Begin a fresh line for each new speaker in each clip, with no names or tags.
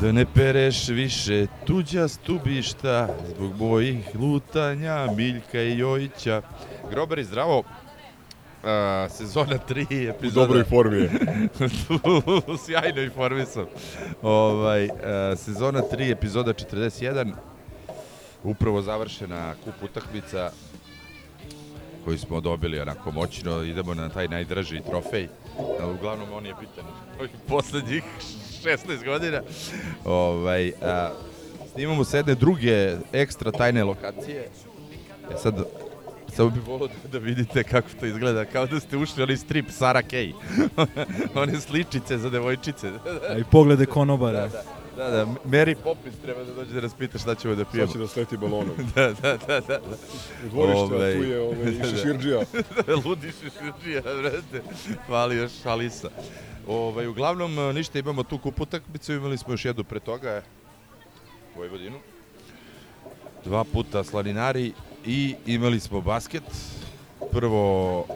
Da ne pereš više tuđa stubišta zbog mojih lutanja Miljka i Jojića. Grobari, zdravo. A, sezona 3,
U
epizoda...
dobroj formi je.
u sjajnoj formi sam. Ovaj, a, sezona 3, epizoda 41. Upravo završena kup utakmica koju smo dobili onako moćno. Idemo na taj najdraži trofej. Uglavnom on je bitan ovih poslednjih 16 godina. Ovaj, a, snimamo sa jedne druge ekstra tajne lokacije. E sad, samo bih volio da, da vidite kako to izgleda, kao da ste ušli onaj strip Sara Kay. One sličice za devojčice.
A i poglede konobara.
da, da, da, Mary Poppins treba da dođe da nas pita šta ćemo da pijemo.
Sad će da sleti balonom.
Da, da, da, da.
U dvorište,
Ovaj.
tu je ovaj,
Da, da.
šeširđija.
Ludi šeširđija, vrete. Fali još Alisa. Ovaj, uglavnom, e, ništa, imamo tu kup utakmicu, imali smo još jednu pre toga, Vojvodinu. Dva puta slaninari i imali smo basket. Prvo,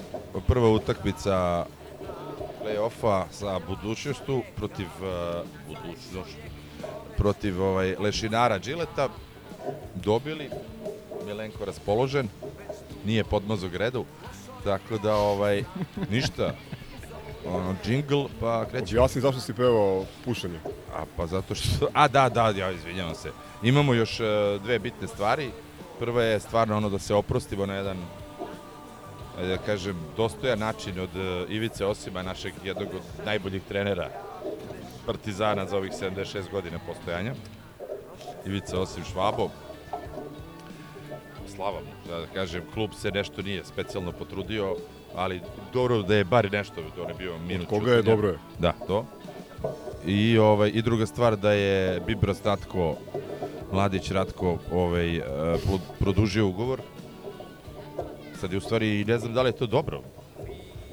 prva utakmica play-offa sa budućnošću protiv uh, budućnošću protiv ovaj Lešinara Đileta dobili Milenko raspoložen nije podmazo gredu tako da ovaj ništa ono džingl pa krećemo
Objasni zašto si pevao pušenje.
a pa zato što a da da ja izvinjavam se. Imamo još e, dve bitne stvari. Prva je stvarno ono da se oprostimo na jedan ajde da kažem dostojan način od e, Ivice Osima našeg jednog od najboljih trenera Partizana za ovih 76 godina postojanja. Ivica Osim Švabo. Slava mu, da kažem, klub se nešto nije specijalno potrudio, ali dobro da je bar nešto, to ne bio minut.
Koga je dobro je.
Da, to. I ovaj i druga stvar da je Bibras Ratko Mladić Ratko ovaj eh, pro- produžio ugovor. Sad je u stvari ne znam da li je to dobro.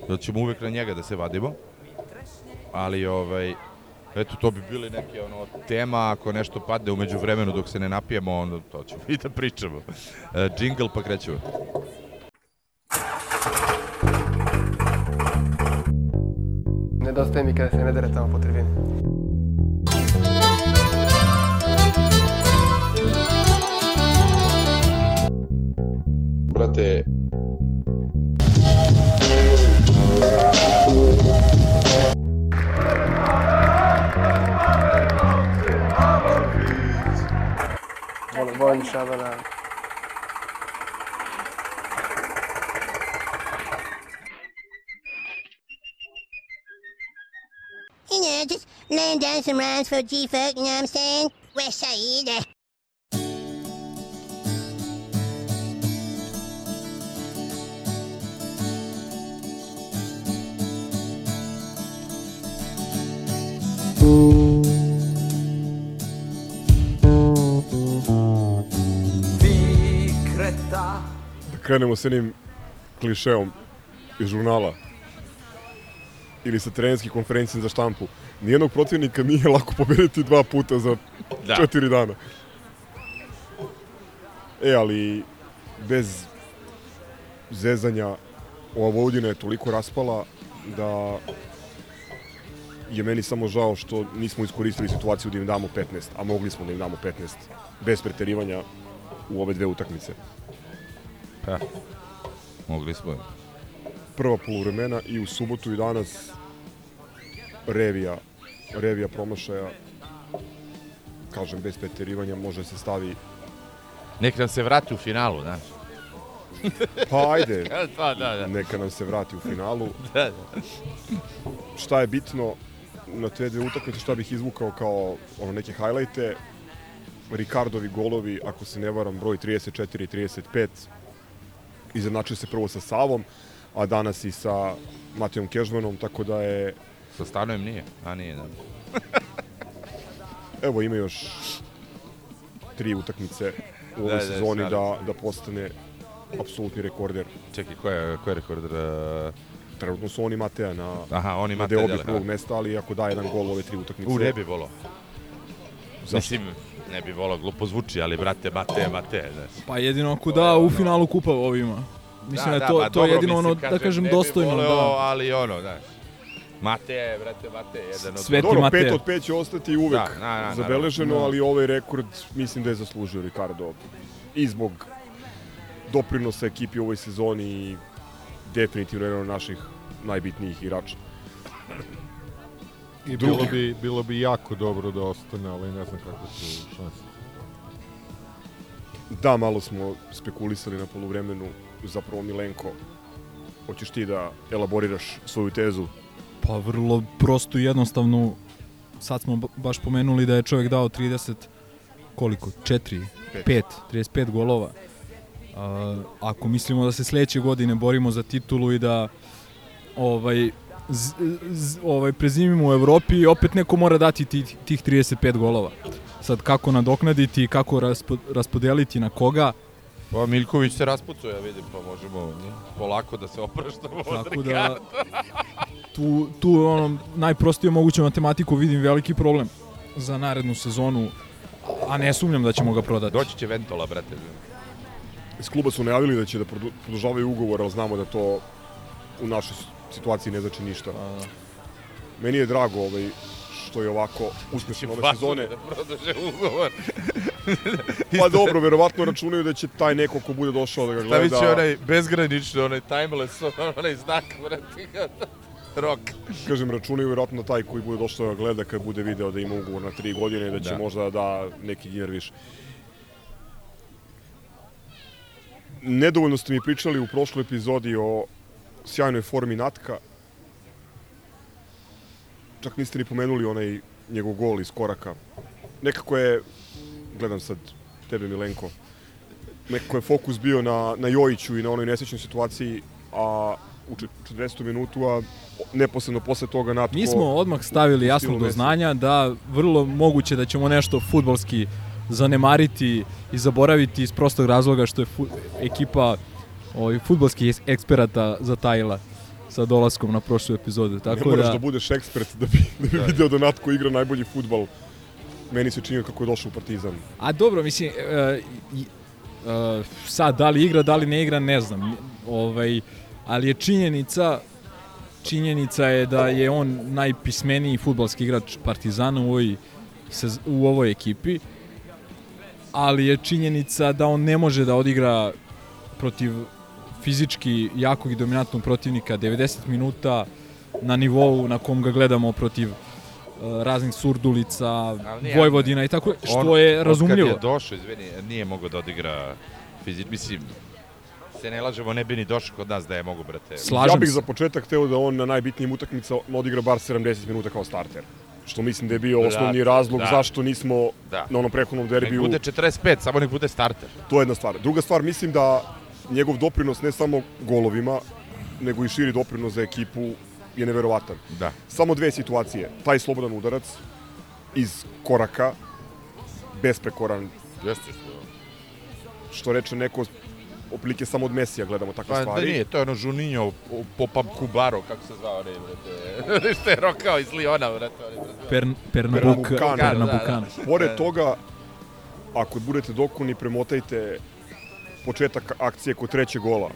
Da ćemo uvek na njega da se vadimo. Ali ovaj eto to bi bili neke ono tema ako nešto padne umeđu vremenu dok se ne napijemo onda to ćemo i da pričamo. E, džingl pa krećemo.
Nedostaje mi kada se ne dere tamo po tribini.
Brate,
Volim, volim Šabana.
Down some rhymes for G-Fuck, you know what I'm saying? West Side.
Da krenemo s jednim klišeom iz žurnala ili sa trenerskih konferencija za štampu. Nijednog protivnika nije lako pobediti dva puta za
Da.
četiri dana. E, ali bez zezanja ova Vojvodina je toliko raspala da je meni samo žao što nismo iskoristili situaciju da im damo 15, a mogli smo da im damo 15 bez preterivanja u ove dve utakmice.
pa, mogli smo.
prva poluvremena i u subotu i danas revija, revija promašaja kažem bez preterivanja može se stavi
Nek nam se vrati u finalu, znaš.
pa ajde
Pa, da, da.
neka nam se vrati u finalu
da, da.
šta je bitno na te dve utakmice, šta bih izvukao kao ono neke hajlajte. Ricardovi golovi, ako se ne varam, broj 34 i 35, izjednačio se prvo sa Savom, a danas i sa Matijom Kežmanom, tako da je,
Sa Stanojem nije, a nije, da.
evo ima još tri utakmice u ovoj
Da, da,
sezoni
stvarno.
da, da postane apsolutni rekorder.
Čekaj, ko je, ko je rekorder? Uh,
Trenutno su oni Mateja na,
aha, on ima
na deobi prvog mesta, ali ako da jedan gol u ove tri utakmice...
U, ne bi volao.
Zašto?
Mislim, ne bi volao, glupo zvuči, ali brate, Mate, Mate, znaš.
Pa jedino ako da u finalu kupa ovima. Mislim da, je to, to je
dobro,
jedino ono,
mislim,
da kažem,
ne bi
dostojno.
voleo,
Da.
ali ono, znaš. Mate je, brate, Mate, jedan od...
Sveti
Dobro,
Mateja.
pet od pet će ostati uvek
Da, da, da,
zabeleženo,
naravno.
ali ovaj rekord mislim da je zaslužio Ricardo. I zbog doprinosa ekipi u ovoj sezoni i definitivno jedan od naših najbitnijih igrača.
I
Drugi.
bilo bi, bilo bi jako dobro da ostane, ali ne znam kakve su šanse.
Da, malo smo spekulisali na poluvremenu, zapravo Milenko, hoćeš ti da elaboriraš svoju tezu?
Pa vrlo prosto i jednostavno, sad smo ba- baš pomenuli da je čovjek dao 30, koliko? 4,
Pet.
5, 35 golova. A, ako mislimo da se sledeće godine borimo za titulu i da ovaj, z, z, ovaj prezimimo u Evropi, opet neko mora dati tih, tih 35 golova. Sad kako nadoknaditi, kako raspo, raspodeliti na koga,
Pa Miljković se raspucao, ja vidim, pa možemo polako da se opraštamo od
Tako da. Tu, tu ono, najprostiju moguću matematiku vidim veliki problem za narednu sezonu, a ne sumnjam da ćemo ga prodati.
Doći će Ventola, brate.
Iz kluba su najavili da će da produ- produžavaju ugovor, ali znamo da to u našoj situaciji ne znači ništa.
A,
Meni je drago ovaj, što je ovako uspešno ove sezone.
Da produže ugovor.
Pa dobro, verovatno računaju da će taj neko ko bude došao da ga gleda.
Stavit će onaj bezgranični, onaj timeless, onaj znak, brate. Rok.
Kažem, računaju verovatno na taj koji bude došao da gleda kad bude video da ima ugovor na tri godine i da će
Da.
možda da neki dinar više. Nedovoljno ste mi pričali u prošloj epizodi o sjajnoj formi Natka. Čak niste ni pomenuli onaj njegov gol iz koraka. Nekako je, gledam sad tebe Milenko, nekako je fokus bio na, na Jojiću i na onoj nesrećnoj situaciji, a u čet- 40. minutu, a neposredno posle toga Natko...
Mi smo odmah stavili jasno do znanja da vrlo moguće da ćemo nešto futbolski zanemariti i zaboraviti iz prostog razloga što je fu, ekipa ovaj, futbolskih eks- eksperata zatajila sa dolaskom na prošlu epizodu.
Ne
Tako
moraš
da,
da budeš ekspert da bi, da bi video da Natko igra najbolji futbal. Meni se čini kako je došao u Partizan.
A dobro, mislim, i- e, sad, da li igra, da li ne igra, ne znam. Ovaj, ali je činjenica, činjenica je da je on najpismeniji futbalski igrač Partizana u ovoj, u ovoj ekipi, ali je činjenica da on ne može da odigra protiv fizički jakog i dominantnog protivnika 90 minuta na nivou na kom ga gledamo protiv e, raznih surdulica,
nije-
Vojvodina i tako, što
On-
je
on
razumljivo.
Kad je došao, izvini, nije mogao da odigra fizič, mislim, se ne lažemo, ne bi ni došao kod nas da je mogu, brate.
Slažem
ja bih
se.
za početak hteo da on na najbitnijim utakmicama odigra bar 70 minuta kao starter. Što mislim da je bio
Brate,
osnovni razlog
da.
zašto nismo
Da.
na onom prethodnom
Nek
derbiju.
bude 45, samo nek bude starter.
To je jedna stvar. Druga stvar, mislim da njegov doprinos ne samo golovima, nego i širi doprinos za ekipu je neverovatan.
Da.
Samo dve situacije. Taj slobodan udarac iz koraka, besprekoran,
Jeste što.
što reče neko oplike samo od Mesija gledamo takve
Pa da
stvari.
nije, to je ono Juninho, Popam Kubaro, kako se zvao, ne, brate. Što je rokao iz Liona, brate.
Per,
Pernambucano.
Pernambucano.
Da,
Pernambucano.
Pored
Da.
toga, ako budete dokuni, premotajte početak akcije kod trećeg gola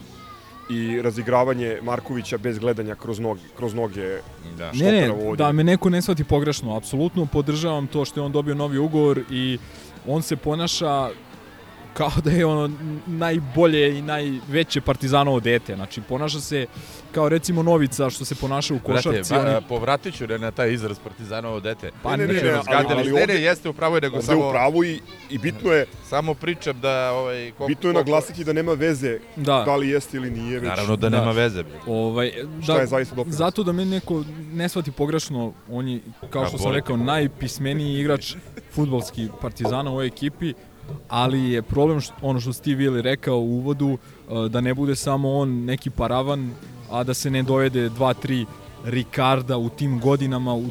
i razigravanje Markovića bez gledanja kroz noge, kroz noge
Da.
Ne, ne, da me neko ne shvati pogrešno, apsolutno podržavam to što je on dobio novi ugovor i on se ponaša kao da je ono najbolje i najveće partizanovo dete. Znači, ponaša se kao recimo Novica što se ponaša u
Brate,
košarci.
ba,
oni-
povratit ću na taj izraz Partizanovo dete.
Pa
Ne, ne,
ne,
ne,
ne,
ali- ali
ne, ne, jeste u pravu, nego samo,
u pravu i, i bitno je,
samo pričam da... Ovaj, koliko,
bitno je
koliko-
naglasiti da nema veze
Da.
da li jeste ili nije, već
Naravno da
Da.
nema veze.
Ovaj,
šta je zaista doprinos.
Zato da me neko ne shvati pogrešno, on je, kao što sam rekao, najpismeniji igrač futbolski partizana u ovoj ekipi, ali je problem što, ono što Steve Willi rekao u uvodu, uh, da ne bude samo on neki paravan, a da se ne dovede dva, tri Ricarda u tim godinama, u,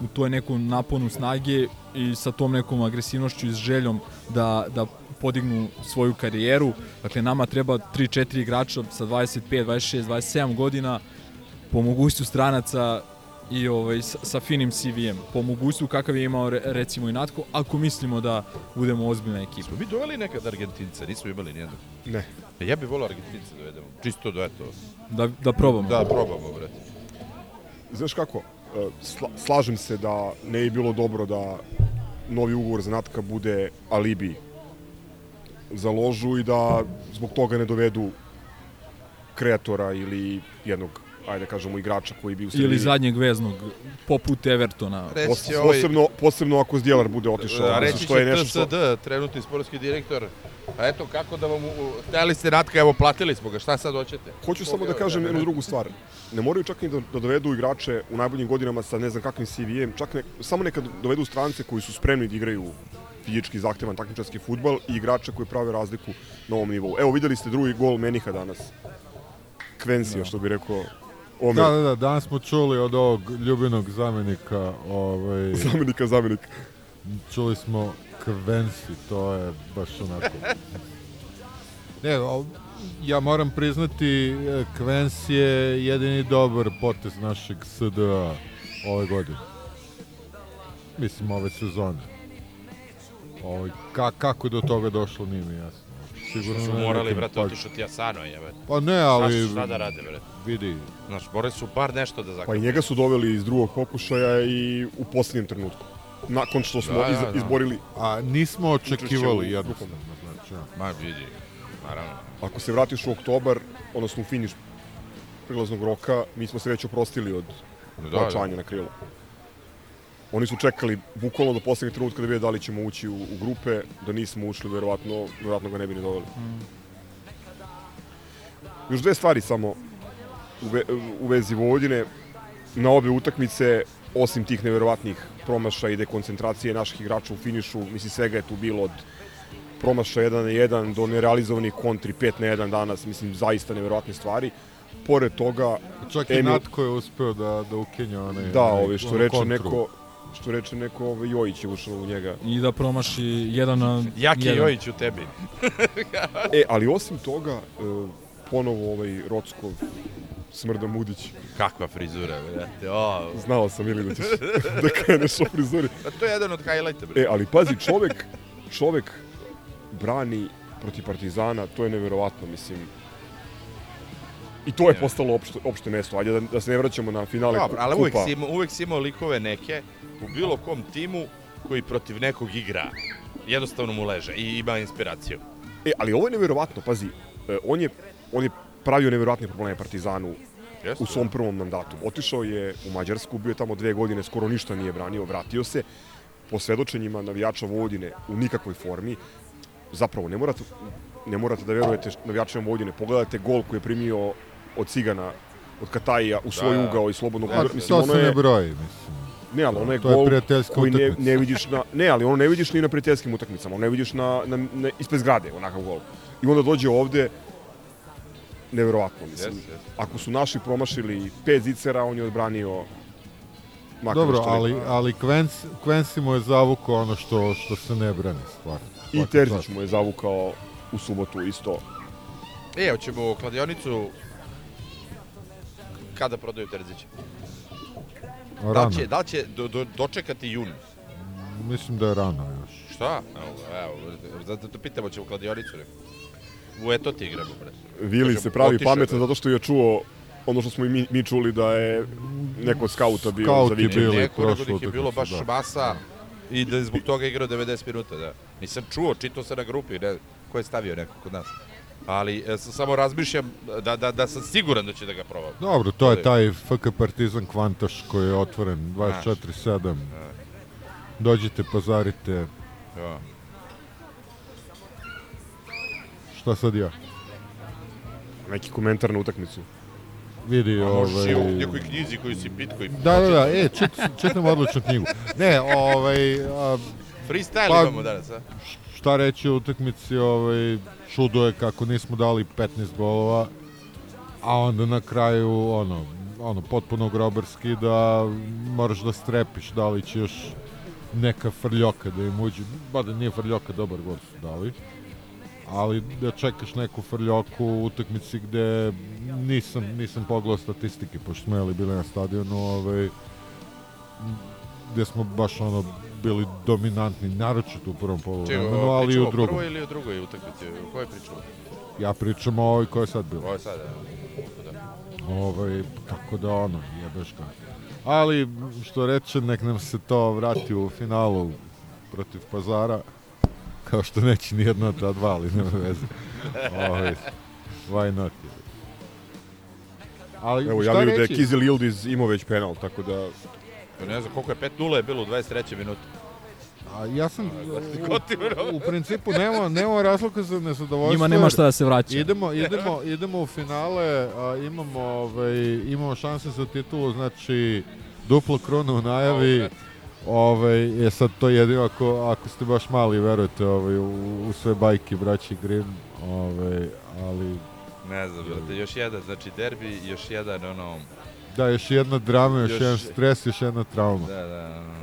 u toj nekom naponu snage i sa tom nekom agresivnošću i s željom da, da podignu svoju karijeru. Dakle, nama treba 3-4 igrača sa 25, 26, 27 godina po mogućstvu stranaca i ovaj, sa, sa finim CV-em. Po mogućstvu kakav je imao re, recimo i Natko, ako mislimo da budemo ozbiljna ekipa.
Smo mi doveli nekad Argentinca, nismo imali nijednog.
Ne.
E, Ja bih volao Argentinca dovedemo. Čisto da eto.
Da, da probamo.
Da, probamo, brate.
Znaš kako, e, sla, slažem se da ne bi bilo dobro da novi ugovor za Natka bude alibi za ložu i da zbog toga ne dovedu kreatora ili jednog, ajde da kažemo, igrača koji bi u Srbiji...
Ili zadnjeg veznog, poput Evertona.
Reći
Pos,
će ovaj,
posebno, posebno ako Zdjelar bude otišao.
a reći
što je nešto što...
TSD, trenutni sportski direktor. A eto, kako da vam... Hteli ste Natka, evo, platili smo ga, šta sad hoćete?
Hoću samo da kažem jednu drugu stvar. Ne moraju čak ni da, da dovedu igrače u najboljim godinama sa ne znam kakvim CV-em, čak ne, samo neka dovedu strance koji su spremni da igraju fizički zahtevan takmičarski futbal i igrače koji prave razliku na ovom nivou. Evo videli ste drugi gol Meniha danas. Kvensija, što bi rekao Omer,
Da, da, da, danas smo čuli od ovog ljubinog zamenika, ovaj,
zamenika zamenika.
čuli smo Kvensi, to je baš onako. Ne, ja moram priznati, e, Kvens je jedini dobar potez našeg SDA ove godine. Mislim, ove sezone. Ovaj, ka, kako je do toga došlo, nije mi jasno. Sigurno
Su
ne
morali, brate,
pa-
otišao ti Asano, jebe.
Pa ne,
Ali...
ali
Šta da rade, brate?
vidi,
Znaš, morali su bar nešto da
Pa i
zakrpe.
njega su doveli iz drugog pokušaja i u posljednjem trenutku. Nakon što smo
Da, da,
iz,
da.
izborili,
a nismo očekivali jednostavno, znači, ja.
Ma, vidi, naravno.
ako se vratiš u oktobar, odnosno u finiš prilaznog roka, mi smo se već oprostili od
Da,
plaćanja na krilo. Oni su čekali bukvalno do poslednjeg trenutka da vide da li ćemo ući u, u grupe, da nismo ušli, verovatno, verovatno ga ne bi ni doveli. Još dve stvari samo u, ve, u vezi Vojvodine. Na obe utakmice, osim tih neverovatnih promašaja i dekoncentracije naših igrača u finišu, mislim svega je tu bilo od promašaja 1 na 1 do nerealizovanih kontri 5 na 1 danas, mislim zaista neverovatne stvari. Pored toga,
Čak i
Emil-
Natko je uspeo da, da ukenja onaj...
Da, ovaj, što reče neko, što reče neko, ovaj, Jojić je ušao u njega.
I da promaši jedan na
Jaki
jedan.
Jojić u tebi.
E, ali osim toga, e, ponovo ovaj Rockov Smrda Mudić.
Kakva frizura, brate. O,
Znao sam ili da ćeš da kreneš o frizuri.
a to je jedan od highlighta, brate.
E, ali pazi, čovek, čovek brani protiv Partizana, to je neverovatno, mislim. I to je postalo opšte, opšte mesto. Ajde da, da se ne vraćamo na finale
Dobro,
ku-
ali uvek
kupa.
si, imao, uvek si imao likove neke u bilo kom timu koji protiv nekog igra. Jednostavno mu leže i ima inspiraciju.
E, ali ovo je neverovatno, pazi. E, on, je, on je pravio neverovatne probleme Partizanu
Jeste?
u svom prvom mandatu. Otišao je u Mađarsku, bio je tamo dve godine, skoro ništa nije branio, vratio se. Po svedočenjima navijača Vojvodine u nikakvoj formi. Zapravo, ne morate, ne morate da verujete navijačima Vojvodine. Pogledajte gol koji je primio od Cigana, od Katajija u svoj
Da, da.
ugao i slobodno
A,
udar. Mislim,
to
ono
se
je,
ne broji, mislim.
Ne, ali ono je
To je
gol
prijateljska
koji ne, ne vidiš na, ne, ali ono ne vidiš ni na prijateljskim utakmicama, ono ne vidiš na, na, na ispred zgrade, onakav gol. I onda dođe ovde, neverovatno, mislim.
Jeste, jeste.
Ako su naši promašili pet zicera, on je odbranio makar
Dobro, ali, ali Kvens, Kvensi mu je zavukao ono što, što se ne brani, stvarno.
I Terzić mu je zavukao u subotu isto.
E, hoćemo u kladionicu kada prodaju Terzića. Da će, da će do, do, dočekati jun?
Mislim da je rano još.
Šta? Evo, evo, zato te pitamo ćemo u kladionicu. Ne? U eto ti igramo, bre.
Vili se pravi pametan
bre.
zato što je čuo ono što smo i mi, mi čuli da je neko skauta bio
Skaut
za vikend.
Bili
Neko, nego da ih je bilo baš
da.
masa i da je zbog toga igrao 90 minuta, da. Nisam čuo, čitao se na grupi, ne, ko je stavio neko kod nas. Ali e, sam samo razmišljam da, da, da sam siguran da će da ga probam.
Dobro, to je taj FK Partizan Kvantaš koji je otvoren 24-7. Dođite, pozarite.
Ja.
Šta sad ja?
Neki komentar na utakmicu.
Vidi,
Možeš i u
ovaj...
nekoj knjizi koju si pitko i
Da, da, da, e, čit, čitam odličnu knjigu. Ne, ovaj, a,
Freestyle
Pa-
imamo danas, a?
Šta reći o utakmici, ovaj, čudo je kako nismo dali 15 golova, a onda na kraju, ono, ono, potpuno grobarski da moraš da strepiš, da li će još neka frljoka da im uđe, ba da nije frljoka, dobar gol su dali, ali da čekaš neku frljoku u utakmici gde nisam, nisam pogledao statistike, pošto smo jeli bili na stadionu, ovaj, gde smo baš ono bili dominantni, naročito u prvom poluvremenu,
Čekaj,
ali i
pričamo
u
o
drugom.
prvoj ili o drugoj utakmici? O kojoj pričamo?
Ja pričam o ovoj koja je sad bila.
Ovo je sad, evo. Da.
Ovaj, tako da ono, jebeš ga. Ali, što reče, nek nam se to vrati u finalu protiv Pazara, kao što neće ni jedna od ta dva, ali nema veze. Ovaj, why not? je. Ali,
Evo,
šta
javljaju da je? Kizil Ildiz imao već penal, tako da
Ne znam koliko je 5-0 je bilo u 23. minuti.
A ja sam, u, u principu, nema, nema razloga za nezadovoljstvo.
Njima nema šta da se vraća.
Idemo, idemo, idemo u finale, a, imamo, ovaj, imamo šanse za titulu, znači duplo kronu u najavi. Ovaj, je sad to jedino ako, ako ste baš mali verujete ovaj, u, u sve bajke braći Grimm, ovaj, ali
Ne znam, brate, još jedan, znači derbi, još jedan, ono,
da, još jedna drama, još,
Još-
jedan stres, još jedna trauma.
da, da, ono,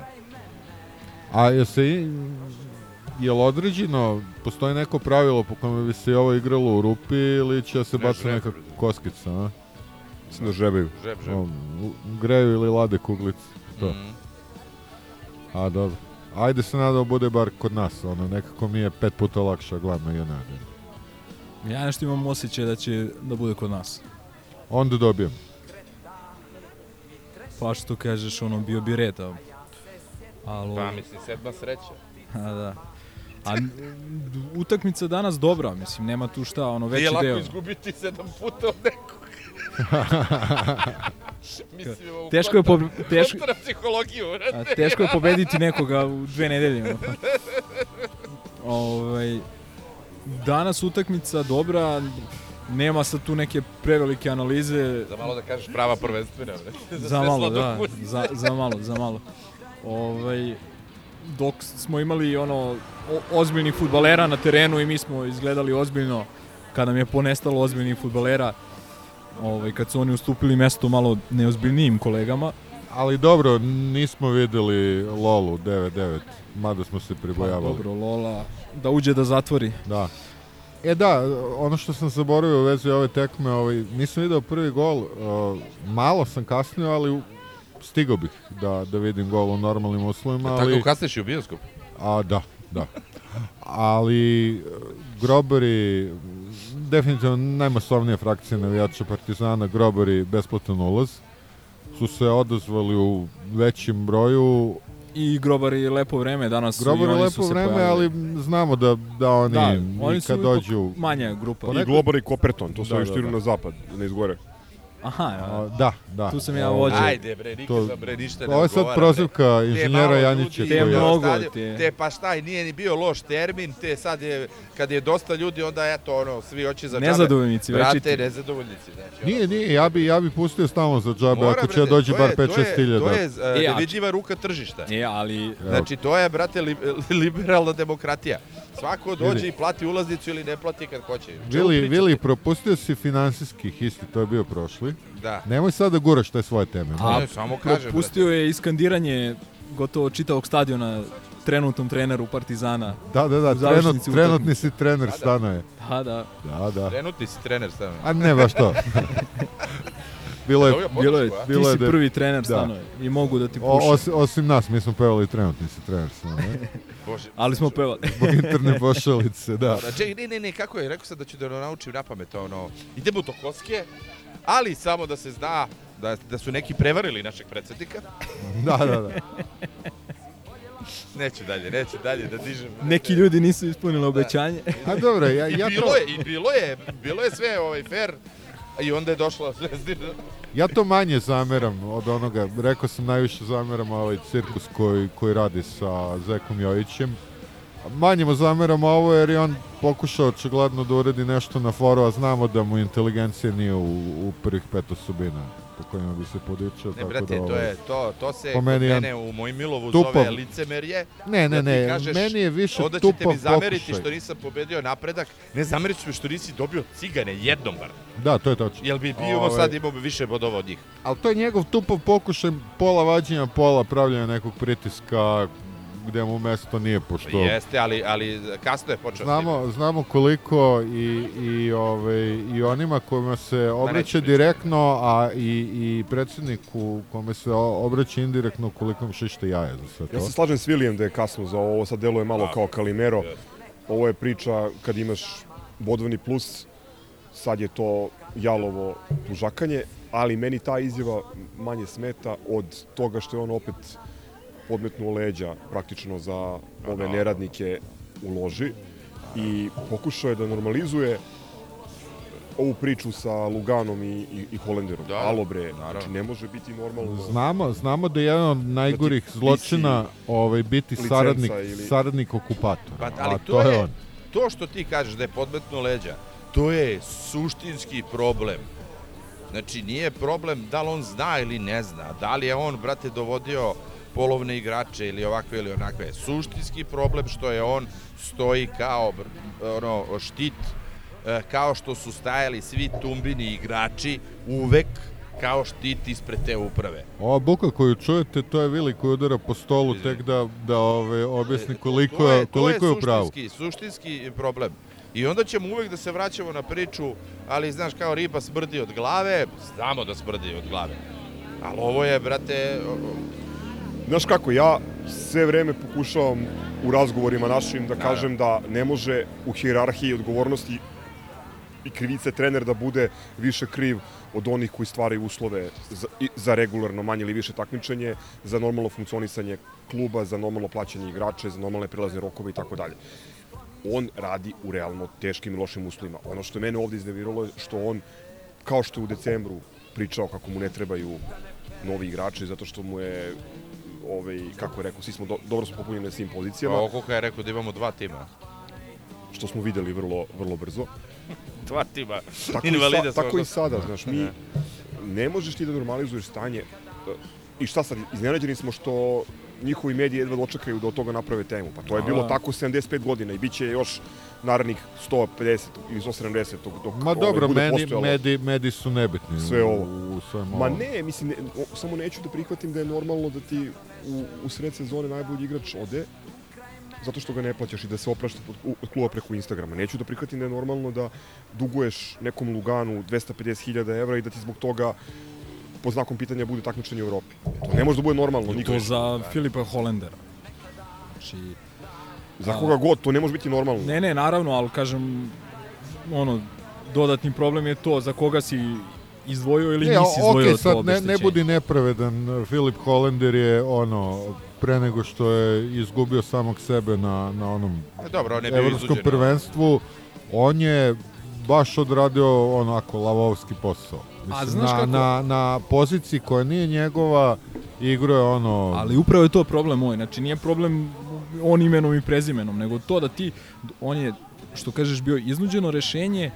A je se i, jel određeno, postoji neko pravilo po kome bi se ovo igralo u rupi ili će da se
Ne,
baca
žreb,
neka koskica, a?
mislim da žebaju.
žeb, žeb.
O, greju ili lade kuglice. To.
Mhm.
A dobro. Ajde se nadamo bude bar kod nas, ono, nekako mi je pet puta lakše gledam na United.
Ja nešto imam osjećaj da će da bude kod nas.
Onda dobijem.
Pa što kažeš, ono, bio bi red, a... Ali,
Pa, mislim, sedma sreća.
a, da. A utakmica danas dobra, mislim, nema tu šta, ono, veći
Nije lako
deo.
izgubiti sedam puta od nekog. mislim,
Teško je, teško,
psihologiju,
a, teško je pobediti nekoga u dve nedelje. ovaj, danas utakmica dobra, nema sad tu neke prevelike analize,
Za malo da kažeš prava prvenstvena,
za
sve
malo, da, za, za malo, za malo. Ovaj, dok smo imali ono o, ozbiljnih futbalera na terenu i mi smo izgledali ozbiljno kad nam je ponestalo ozbiljnih futbalera ovaj, kad su oni ustupili mesto malo neozbiljnijim kolegama
Ali dobro, nismo videli Lolu 9-9, mada smo se
pa
pribojavali.
dobro Lola da uđe da zatvori
Da. E da, ono što sam zaboravio u vezi ove tekme, ovaj, nisam video prvi gol, uh, malo sam kasnio, ali stigao bih da, da vidim gol u normalnim uslovima,
Tako
ali...
kasniš i u bioskop.
A, da, da. Ali grobari, definitivno najmasovnija frakcija navijača Partizana, grobari besplatan ulaz, su se odazvali u većem broju.
I grobari lepo vreme danas su i
lepo
su se
vreme,
pojavili.
ali znamo da, da oni,
da, oni su
kad dođu...
manja grupa
Pa
I Globar i Koperton, to su
Da,
ovi
da, da.
na zapad, ne izgore.
Aha ja.
Da, da.
Tu sam ja
Ovaj,
vođa.
Ajde, bre, nikad
To-
bre, ništa ne
Ovo je sad prozivka inženjera Janjića.
Te
je-
mnogo, te-
Te pa šta, nije ni bio loš termin, te sad je, kad je dosta ljudi, onda eto, ono, svi hoće za džabe.
Nezadovoljnici,
Brate,
večiti.
nezadovoljnici, znači.
Nije, nije, ja bi, ja bi pustio stalno za džabe,
Mora,
ako će
brate,
dođe
to
bar
je- to je-
5-6 hiljada.
To je uh,
E, a-
nevidljiva ruka tržišta.
E, ali
Znači, to je, brate, li, liberalna demokratija. Svako dođe i plati ulaznicu ili ne plati kad hoće.
Vili? Vili, propustio si finansijskih isti, to je bio prošli.
Da.
Nemoj sad da guraš te svoje teme.
A,
Ne, samo kažem,
Pustio je iskandiranje gotovo čitavog stadiona trenutnom treneru Partizana.
Da, da, da, trenut, trenutni si trener stanoje.
Da, da.
Da, da.
Trenutni si trener stavno.
A ne baš to. bilo je,
Bilo je,
podršku, a?
ti
Bilo je
si
da-
prvi trener
da.
stanoje i mogu da ti
o,
pušem.
os, osim nas, mi smo pevali trenutni si trener stanoje.
Bože.
Ali smo pevali.
Zbog interne pošalice, da.
Čekaj, ne, ne, ne, kako je, rekao sam da ću da naučim na pamet, ono, idemo u Tokoske, ali samo da se zna da, da su neki prevarili našeg predsednika.
Da, da, da.
Neću dalje, neću dalje da dižem.
Neki ljudi nisu ispunili obećanje.
A dobro, ja,
I
ja,
bilo
to,
je, i bilo je, bilo je sve ovaj fair. I onda je došla Zvezdina.
ja to manje zameram od onoga, rekao sam najviše zameram ovaj cirkus koji, koji radi sa Zekom Jojićem. Manje mu zameram ovo jer je on pokušao očigledno da uredi nešto na foru, a znamo da mu inteligencija nije u, u prvih pet osobina po kojima bi se podičao.
Ne,
tako
brate,
da,
to,
ovaj,
je, to, to se
Po meni
mene, u mojim Milovu
tupav.
zove licemerje.
Ne, ne,
da
ne,
kažeš,
meni je više
Onda ćete mi zameriti
pokušaj.
što nisam pobedio napredak. Ne zameriti mi što nisi dobio cigane jednom bar.
Da, to je tačno.
Jel bi bio
Ovaj.
sad imao bi više bodova od njih?
Ali to je njegov tupav pokušaj pola vađenja, pola pravljanja nekog pritiska gde mu mesto nije, pošto
Jeste, ali, ali kasno je počeo
znamo, znamo koliko i, i, ovaj, i onima kojima se obraća direktno, a i, i predsjedniku kome se obraća indirektno koliko mu šište jaje za sve to.
Ja se slažem s Vilijem da je kasno za ovo, ovo sad deluje malo
Da.
kao Kalimero. Ovo je priča kad imaš bodovni plus, sad je to jalovo tužakanje, ali meni ta izjava manje smeta od toga što je on opet podmetnuo leđa praktično za ove neradnike u loži i pokušao je da normalizuje ovu priču sa Luganom i, i, i Holenderom.
Da,
Alo bre,
naravno.
znači ne može biti normalno.
Znamo, znamo da je jedan od najgorih
visi
zločina ovaj, biti saradnik,
ili-
saradnik okupatora.
Pa, ali
a
to,
to je
je,
on.
to što ti kažeš da je podmetno leđa, to je suštinski problem. Znači, nije problem da li on zna ili ne zna, da li je on, brate, dovodio polovne igrače ili ovakve ili onakve. Suštinski problem što je on stoji kao ono, štit, e, kao što su stajali svi tumbini igrači uvek kao štit ispred te uprave.
Ova buka koju čujete, to je Vili koji udara po stolu tek da, da ove, objasni koliko
E, To
je, koliko je u
to
pravu.
suštinski, suštinski problem. I onda ćemo uvek da se vraćamo na priču, ali znaš kao riba smrdi od glave, znamo da smrdi od glave. Ali ovo je, brate,
Znaš kako, ja sve vreme pokušavam u razgovorima našim da kažem da ne može u hijerarhiji odgovornosti i krivice trener da bude više kriv od onih koji stvaraju uslove za, za regularno manje ili više takmičenje, za normalno funkcionisanje kluba, za normalno plaćanje igrače, za normalne prilazne rokove i tako dalje. On radi u realno teškim i lošim uslovima. Ono što je mene ovde izneviralo je što on, kao što je u decembru pričao kako mu ne trebaju novi igrači zato što mu je ovaj, kako je rekao, svi smo do, dobro smo popunjeni na svim pozicijama,
ovo koliko je rekao da imamo dva tima.
što smo videli vrlo, vrlo brzo.
Dva tima.
Tako, i,
Invalida
sa, tako i sada, znaš, mi
Ne.
možeš ti da normalizuješ stanje i šta sad, iznenađeni smo što njihovi mediji jedva dočekaju da od toga naprave temu. Pa to je bilo tako 75 godina i bit će još narednih 150 ili 170 dok, dok
Ma
ovaj,
dobro,
bude
medi,
postojalo.
medi, medi su nebitni
Sve ovo.
u, u svem
Ma ne, mislim, ne, o, samo neću da prihvatim da je normalno da ti u, u sred sezone najbolji igrač ode zato što ga ne plaćaš i da se oprašta od kluba preko Instagrama. Neću da prihvatim da je normalno da duguješ nekom Luganu 250.000 evra i da ti zbog toga po znakom pitanja bude takmičenje u Evropi. To ne može da bude normalno
To
nikad.
za Filipa Holendera. Znači,
Za koga god, to ne može biti normalno.
ne, ne, naravno, ali kažem, ono, dodatni problem je to za koga si izdvojio ili
Ne,
nisi izdvojio
okej,
to
sad ne, ne
obeštećenje.
budi nepravedan. Filip Hollander je ono pre nego što je izgubio samog sebe na, na onom
E, Dobro, on je bio
evropskom prvenstvu, on je baš odradio onako lavovski posao. Mislim,
znaš
na,
kako-
na, na poziciji koja nije njegova, igro je ono...
Ali upravo je to problem moj. Znači nije problem on imenom i prezimenom, nego to da ti, on je, što kažeš, bio iznuđeno rešenje,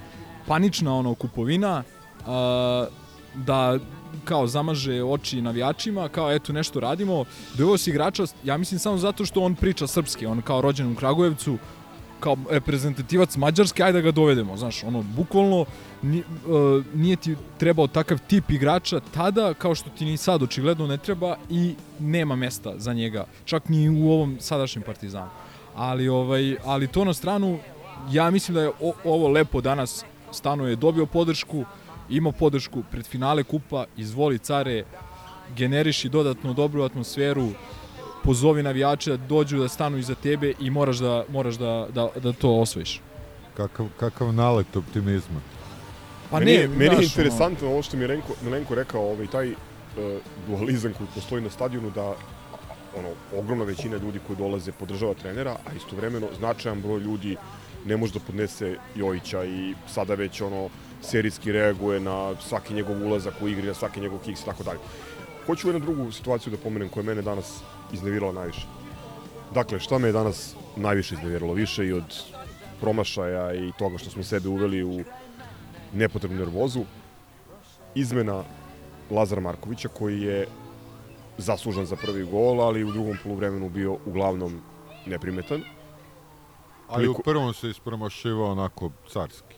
panična ono kupovina, a, da kao zamaže oči navijačima, kao eto nešto radimo, doveo si igrača, ja mislim samo zato što on priča srpski, on kao rođen u Kragujevcu, kao reprezentativac Mađarske, ajde da ga dovedemo, znaš, ono, bukvalno ni, uh, nije ti trebao takav tip igrača tada, kao što ti ni sad očigledno ne treba i nema mesta za njega, čak ni u ovom sadašnjem Partizanu. Ali, ovaj, ali to na stranu, ja mislim da je o, ovo lepo danas Stano je dobio podršku, ima podršku pred finale kupa, izvoli care, generiši dodatno dobru atmosferu, pozovi navijače da dođu da stanu iza tebe i moraš da, moraš da, da, da to osvojiš.
Kakav, kakav nalet optimizma.
Pa
meni,
ne,
je- meni je interesantno ovo što mi je Milenko, Milenko rekao, ovaj, taj uh, dualizam koji postoji na stadionu, da ono, ogromna većina ljudi koji dolaze podržava trenera, a istovremeno značajan broj ljudi ne može da podnese Jojića i sada već ono serijski reaguje na svaki njegov ulazak u igri, na svaki njegov kiks i tako dalje. Hoću jednu drugu situaciju da pomenem koja je mene danas iznevirala najviše. Dakle, šta me je danas najviše izneviralo? Više i od promašaja i toga što smo sebe uveli u nepotrebnu nervozu. Izmena Lazara Markovića koji je zaslužan za prvi gol, ali u drugom poluvremenu bio uglavnom neprimetan.
Ali u prvom se ispromašivao onako carski.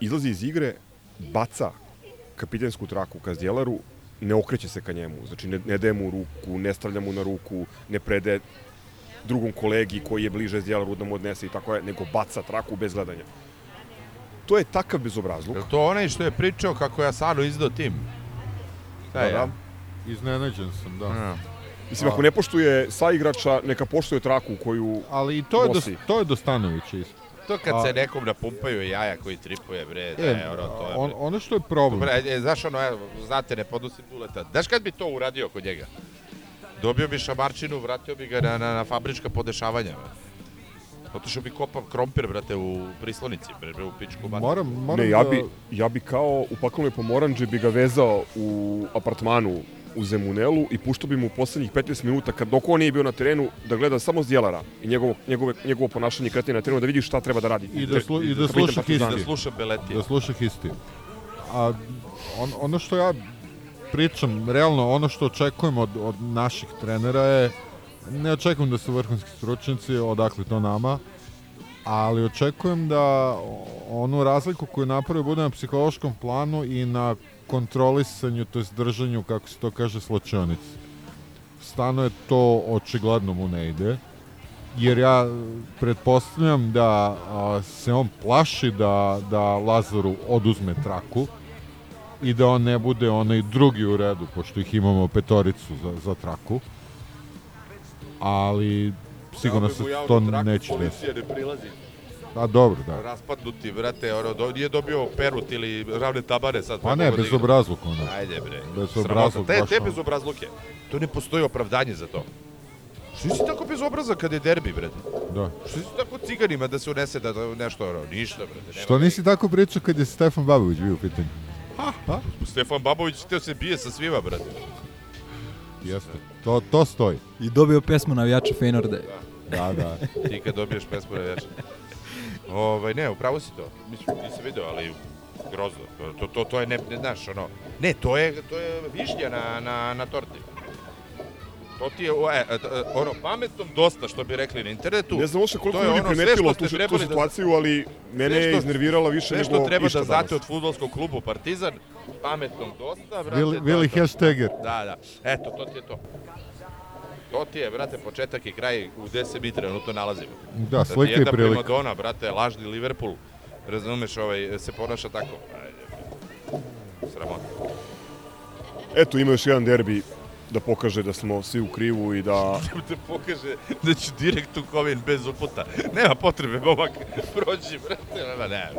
Izlazi iz igre, baca kapitensku traku ka Zdjelaru, ne okreće se ka njemu, znači ne, ne daje mu ruku, ne stavlja mu na ruku, ne predaje drugom kolegi koji je bliže Zdjelaru da mu odnese i tako je, nego baca traku bez gledanja. To je takav bezobrazluk.
Je to onaj što je pričao kako ja Sano izdao tim?
Da, da.
Iznenađen sam, da.
Ja.
Mislim, ako ne poštuje sa igrača, neka poštuje traku koju
Ali i to je, do, to je do Stanovića isto.
To kad
A-
se nekom napumpaju jaja koji tripuje, bre, da
E,
je, ono, to je,
on, ono što je problem,
Bre, e, znaš ono, evo, znate, ne podnosi duleta. Znaš kad bi to uradio kod njega? Dobio bi šamarčinu, vratio bi ga na, na, na fabrička podešavanja. bre. Otišao bi kopam krompir, brate, u prislonici, bre, bre, u pičku mater.
moram, moram
Ne, ja
da-
bi, ja bi kao u paklenoj pomoranđe bi ga vezao u apartmanu u Zemunelu i puštao bi mu poslednjih 15 minuta kad dok on nije bio na terenu da gleda samo Zdjelara i njegovo, njegove, njegovo ponašanje kretanje na terenu da vidi šta treba da radi.
I da slu- i da
Kapitan
sluša
Partizana.
Da
Histi.
sluša Beletija.
da sluša Histi. A on, ono što ja pričam, realno ono što očekujem od, od naših trenera je, ne očekujem da su vrhunski stručnjaci, odakle to nama, ali očekujem da onu razliku koju napravi bude na psihološkom planu i na kontrolisanju, to jest držanju, kako se to kaže, slačionici. Stano je to očigledno mu ne ide, jer ja pretpostavljam da a, se on plaši da, da Lazaru oduzme traku i da on ne bude onaj drugi u redu, pošto ih imamo petoricu za, za traku. Ali sigurno se to neće desiti.
Policija ne prilazi.
A dobro, da.
Raspadnuti, brate, ono, do, nije dobio perut ili ravne tabare sad.
Pa ne,
da
bez
igra.
obrazluk ono.
Ajde, bre.
Bezobrazluk,
Sramota. Te, te
ono.
bezobrazluke. To ne postoji opravdanje za to. Što si tako bezobrazan kad je derbi, brate?
Da.
Što si tako ciganima da se unese da, da nešto, ono, ništa, brate. Nema
Što nisi tako pričao kad je Stefan Babović bio u pitanju?
Stefan Babović teo se bije sa svima, brate.
Jeste. To, to stoji.
I dobio pesmu navijača Feynorda.
Da, da.
Ti kad dobiješ pesmu na večer. Ovaj, ne, upravo si to. Mislim, nisam video, ali grozno. To, to, to je, ne, ne, znaš, ono, ne, to je, to je višnja na, na, na torti. To ti je, o, e, e, ono, pametnom dosta, što bi rekli na internetu.
Ne znam uopšte koliko ljudi
ono, sve
primetilo tu, tu
da-
situaciju, ali mene
Sve
je iznervirala više
Sve
nego
što treba
išta
da znate
danas.
od futbolskog klubu Partizan, pametnom dosta, brate.
Vili,
to
Vili. Hešteger.
Da, da. Eto, to ti je to. To ti je, brate, početak i kraj u gde se mi trenutno nalazimo.
Da,
Da
slika i
jedna
prilika.
primadona, brate, lažni Liverpool, razumeš, ovaj, se ponaša tako. Sramota.
Eto, ima još jedan derbi da pokaže da smo svi u krivu i da
Da pokaže da ću direkt u kovin bez uputa. Nema potrebe, momak, prođi, brate, nema, ne.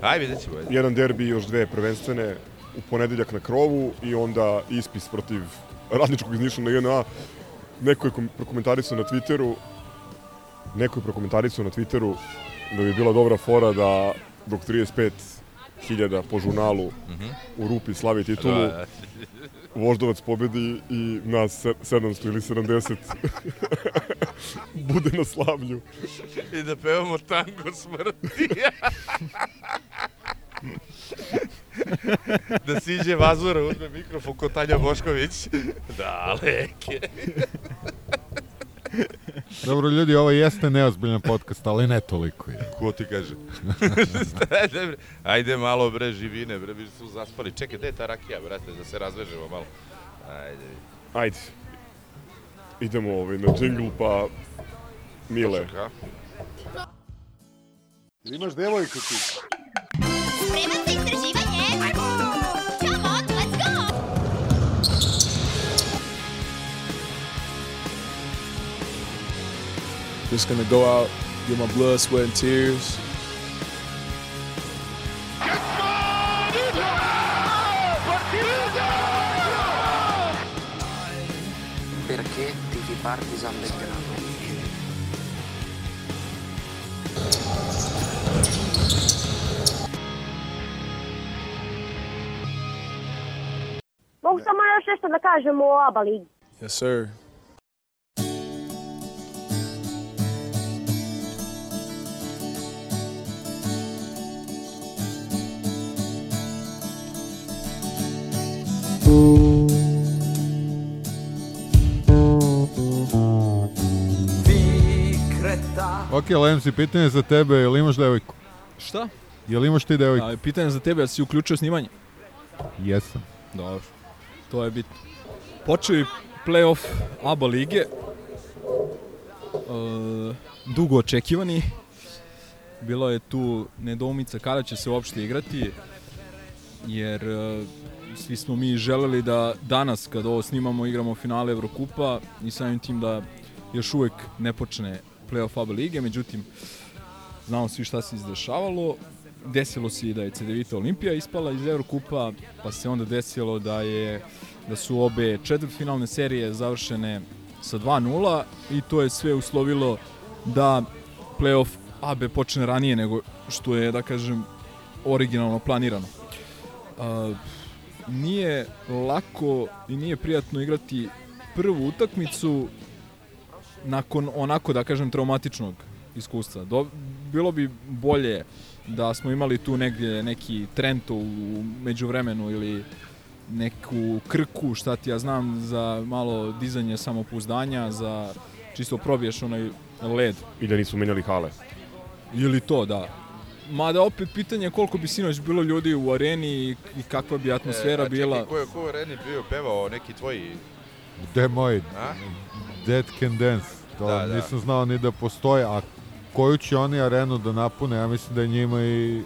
Ajde, vidjet ćemo.
jedan derbi i još dve prvenstvene u ponedeljak na krovu i onda ispis protiv radničkog iz Niša na JNA. Neko je kom- prokomentarisao na Twitteru neko je prokomentarisao na Twitteru da bi bila dobra fora da dok 35.000 po žurnalu u rupi slavi titulu,
Da, da.
Voždovac pobedi i nas se- 700 ili 70 bude na slavlju.
I da pevamo tango smrti. da siđe Vazura, uzme mikrofon ko Tanja Bošković. Daleke.
Dobro, ljudi, ovo jeste neozbiljan podcast, ali ne toliko. Je.
Ko ti kaže? Ajde, bre. Ajde malo bre živine, bre, vi su zaspali. Čekaj, gde je ta rakija, brate, da se razvežemo malo. Ajde.
Ajde. Idemo ovaj, na džingl, pa Mile.
Imaš devojku ti?
Spreman za istraživanje?
Just gonna go out, get my blood, sweat, and tears.
Perché tifi Partizan Belgrado.
Mogu samo još nešto da kažem o ABA ligi.
Yes, sir.
Ok, Lemsi, pitanje za tebe, jel imaš devojku?
Šta?
Jel imaš ti devojku?
A, pitanje za tebe, da si uključio snimanje?
Jesam.
Dobro, to je bitno. Počeo je playoff ABA lige. E, dugo očekivani. Bilo je tu nedoumica kada će se uopšte igrati, jer e, svi smo mi želeli da danas, kad ovo snimamo, igramo finale Evrokupa i samim tim da još uvek ne počne playoff ABA lige, međutim, znamo svi šta se izdešavalo. Desilo se i da je CDVita Olimpija ispala iz Evrokupa, pa se onda desilo da je da su obe četvrtfinalne serije završene sa 2-0 i to je sve uslovilo da playoff AB počne ranije nego što je, da kažem, originalno planirano. Uh, nije lako i nije prijatno igrati prvu utakmicu nakon onako, da kažem, traumatičnog iskustva. Do, bilo bi bolje da smo imali tu negdje neki trento u međuvremenu ili neku krku, šta ti ja znam, za malo dizanje samopouzdanja, za čisto probiješ onaj led.
I da nisu menjali hale.
Ili to, da. Mada opet pitanje je koliko bi sinoć bilo ljudi u areni i i kakva bi atmosfera
e,
bila.
Čekaj, ko je, ko u areni bio pevao neki tvoji...
Gde moj?
A?
Dead Can Dance. To
Da, da.
nisam znao ni da postoje, a koju će oni arenu da napune, ja mislim da je njima i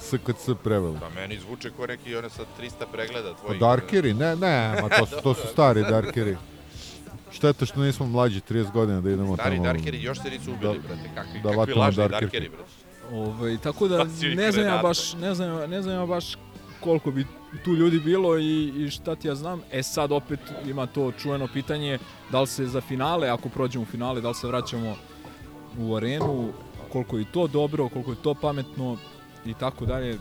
SKC preveli.
Da, meni zvuče ko neki one sa 300 pregleda
Pa
tvojih.
Darkeri? Ne, ne, ma to su, to su stari Darkeri. Šteta što nismo mlađi 30 godina da idemo
Stari
tamo.
Darkeri još se nisu ubili,
da-
brate. Kakvi,
da
kakvi lažni. Darkeri, brate.
Ovaj, tako da ne znam ja baš, ne znam, ne znam ja baš koliko bi tu ljudi bilo i, i šta ti ja znam. E sad opet ima to čuveno pitanje da li se za finale, ako prođemo u finale, da li se vraćamo u arenu, koliko je to dobro, koliko je to pametno i tako dalje.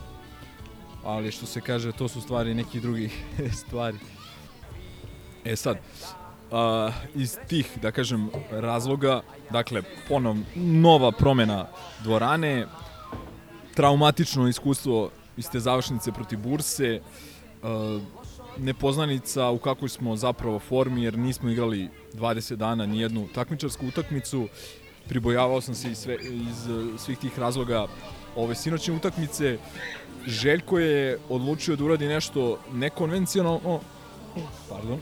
Ali što se kaže, to su stvari nekih drugih stvari. E sad, a, iz tih, da kažem, razloga, dakle, ponov nova promena dvorane, traumatično iskustvo iz te završnice protiv Burse, a, nepoznanica u kakvoj smo zapravo formi, jer nismo igrali 20 dana ni jednu takmičarsku utakmicu, pribojavao sam se iz, sve, iz eh, svih tih razloga ove sinoćne utakmice. Željko je odlučio da uradi nešto nekonvencionalno, pardon,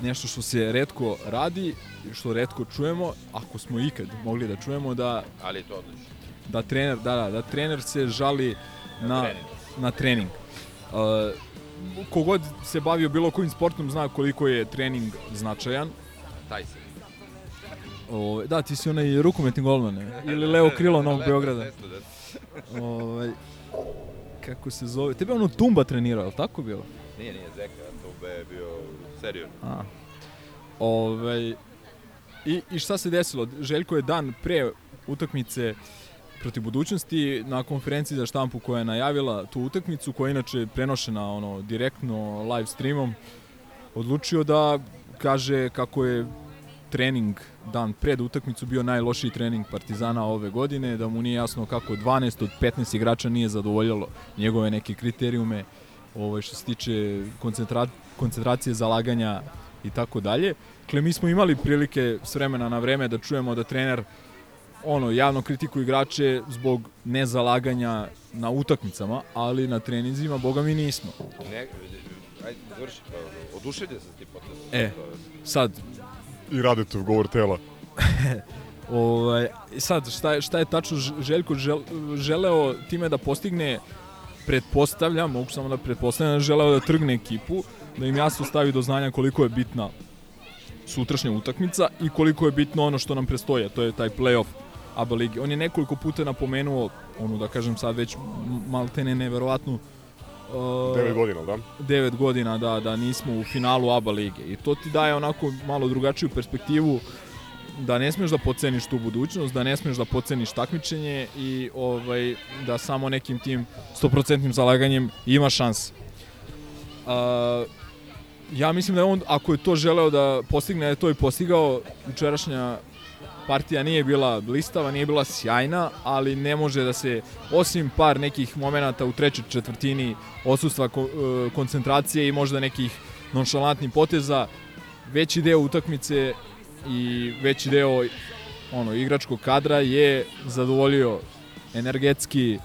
nešto što se redko radi, što redko čujemo, ako smo ikad mogli da čujemo da
Ali to odlično.
da trener, da, da, da trener se žali na,
trening.
na trening. Uh, kogod se bavio bilo kojim sportom zna koliko je trening značajan.
Taj se.
O, da, ti si onaj rukometni golman, ne? ili Leo Krilo Novog Beograda.
desto.
Ovaj, kako se zove? Tebe ono Tumba trenirao, je li tako bilo?
Nije, nije Zeka, to je bio serio.
A. Ovaj, i, I šta se desilo? Željko je dan pre utakmice protiv budućnosti na konferenciji za štampu koja je najavila tu utakmicu, koja je inače prenošena ono, direktno live streamom, odlučio da kaže kako je trening dan pred utakmicu bio najlošiji trening Partizana ove godine, da mu nije jasno kako 12 od 15 igrača nije zadovoljalo njegove neke kriterijume ovaj, što se tiče koncentra koncentracije zalaganja i tako dalje. Dakle, mi smo imali prilike s vremena na vreme da čujemo da trener ono, javno kritikuje igrače zbog nezalaganja na utakmicama, ali na treninzima, boga mi nismo.
Ne, ajde, završi, pa, oduševljen sam ti potresom.
E, sad,
I Radetov govor tela.
Ovaj, sad, šta je, šta je tačno Željko žel, želeo time da postigne, pretpostavljam, mogu samo da pretpostavljam, da je želeo da trgne ekipu, da im jasno stavi do znanja koliko je bitna sutrašnja utakmica i koliko je bitno ono što nam prestoje, to je taj playoff ABA ligi. On je nekoliko puta napomenuo, onu da kažem sad već maltene neverovatnu uh, Uh,
9 godina, da?
9 godina da, da nismo u finalu ABA lige. I to ti daje onako malo drugačiju perspektivu da ne smeš da podceniš tu budućnost, da ne smeš da podceniš takmičenje i ovaj da samo nekim tim 100% zalaganjem ima šans. Uh, ja mislim da je on, ako je to želeo da postigne, je to i postigao. Jučerašnja partija nije bila blistava, nije bila sjajna, ali ne može da se, osim par nekih momenata u trećoj četvrtini osustva e, koncentracije i možda nekih nonšalantnih poteza, veći deo utakmice i veći deo ono igračkog kadra je zadovoljio energetski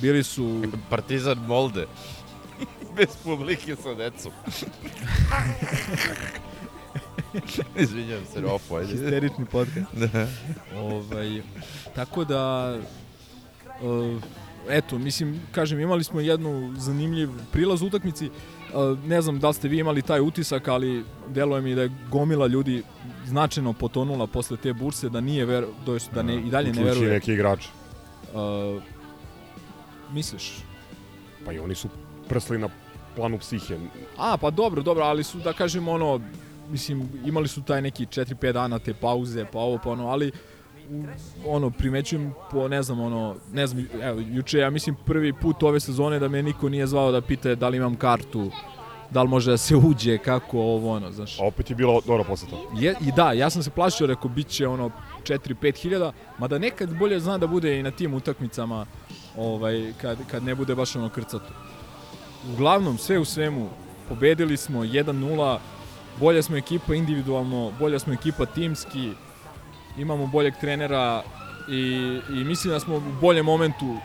bili su
Partizan Molde. Bez publike sa decom. Izvinjam se, Rofo, ajde.
Histerični podcast.
Da.
ovaj, tako da, uh, eto, mislim, kažem, imali smo jednu zanimljiv prilaz u utakmici. Uh, ne znam da li ste vi imali taj utisak, ali deluje mi da je gomila ljudi značajno potonula posle te burse, da nije ver, to jest da ne, i dalje ne
Uključi
veruje.
neki igrač.
Uh, misliš?
Pa i oni su prsli na planu psihe.
A, pa dobro, dobro, ali su, da kažem, ono, mislim, imali su taj neki 4-5 dana te pauze, pa ovo, pa ono, ali ono, primećujem po, ne znam, ono, ne znam, evo, juče, ja mislim, prvi put ove sezone da me niko nije zvao da pita da li imam kartu, da li može da se uđe, kako ovo, ono, znaš.
A opet je bila dobra poseta.
Je, I da, ja sam se plašio, rekao, bit će ono 4-5 hiljada, mada nekad bolje zna da bude i na tim utakmicama, ovaj, kad, kad ne bude baš ono krcato. Uglavnom, sve u svemu, pobedili smo 1-0, bolja smo ekipa individualno, bolja smo ekipa timski, imamo boljeg trenera i, i mislim da smo u boljem momentu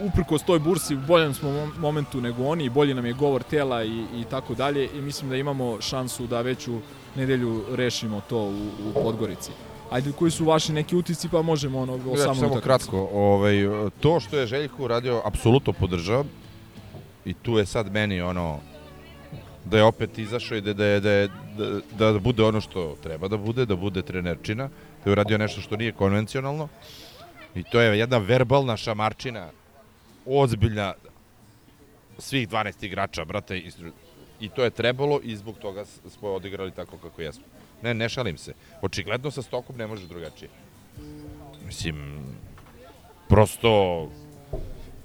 uprkos toj bursi u boljem smo mom- momentu nego oni i bolji nam je govor tela i, i tako dalje i mislim da imamo šansu da već u nedelju rešimo to u, u Podgorici. Ajde, koji su vaši neki utisci, pa možemo ono, o
Ja
samom
samo kratko, ovaj, to što je Željko uradio, apsolutno podržavam. I tu je sad meni ono, da je opet izašao i da, da, da, da, da bude ono što treba da bude, da bude trenerčina, da je uradio nešto što nije konvencionalno. I to je jedna verbalna šamarčina, ozbiljna svih 12 igrača, brate, i, to je trebalo i zbog toga smo odigrali tako kako jesmo. Ne, ne šalim se. Očigledno sa Stokom ne može drugačije. Mislim, prosto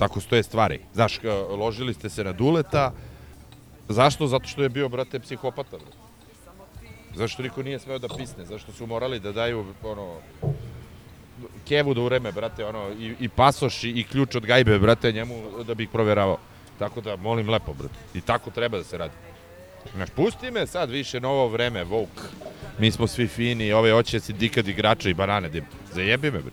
tako stoje stvari. Znaš, ložili ste se na Duleta, zašto? Zato što je bio, brate, psihopata. Brate. Zašto niko nije smeo da pisne? Zašto su morali da daju, ono, kevu da ureme, brate, ono, i, i pasoš i, i ključ od gajbe, brate, njemu da bi ih proveravao. Tako da, molim lepo, brate. I tako treba da se radi. Znaš, pusti me sad više novo vreme, Vouk. Mi smo svi fini, ove hoće sindikat igrača i banane. dim. Zajebi me, bre.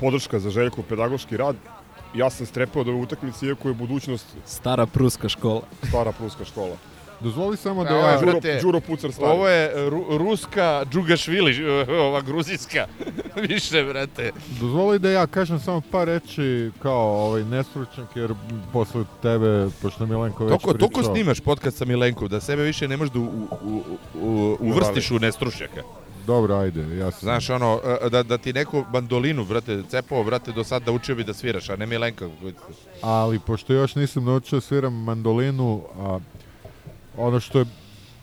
Podrška za Željkov pedagoški rad. Ja sam strepao od ove utakmice, iako je budućnost
Stara pruska škola.
stara pruska škola.
Dozvoli samo da ja...
ovo je,
Đuro, Đuro Pucar stari.
Ovo je ru, ruska Džugašvili, ova gruzijska. Više, brate.
Dozvoli da ja kažem samo par reči kao ovaj nestručnjak, jer posle tebe, pošto je Milenko već
Toko,
pričao...
toko snimaš podcast sa Milenkom, da sebe više ne možeš da u, u, u, uvrstiš u nestručnjaka.
Dobro, ajde, ja sam...
Znaš, ono, e, da, da ti neku mandolinu, brate, cepao, brate, do sada učio bi da sviraš, a ne Milenka.
ali pošto još nisam naučio da sviram mandolinu, a ono što je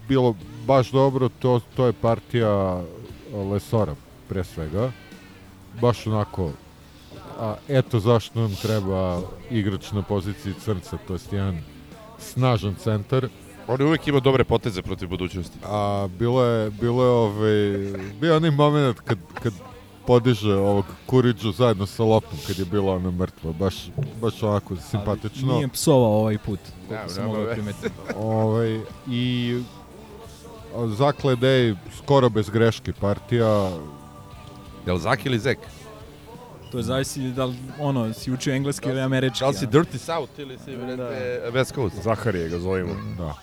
bilo baš dobro, to, to je partija Lesora, pre svega. Baš onako, a eto zašto nam treba igrač na poziciji crnca, to jest jedan snažan centar.
On je uvek imao dobre poteze protiv budućnosti.
A bilo je, bilo je ovaj, bio je onaj moment kad, kad podiže ovog Kuriđu zajedno sa loptom kad je bila ona mrtva, baš, baš onako simpatično.
Nije psovao ovaj put,
Da,
koliko sam
da,
mogao
da.
primetiti.
ovaj, I Zakle Dej skoro bez greške partija.
Jel Zak ili Zek?
To je zavisi da li, ono, si učio engleski ili američki.
Da li si? Dirty South ili si, brate, West Coast?
Zaharije ga zovemo.
Da.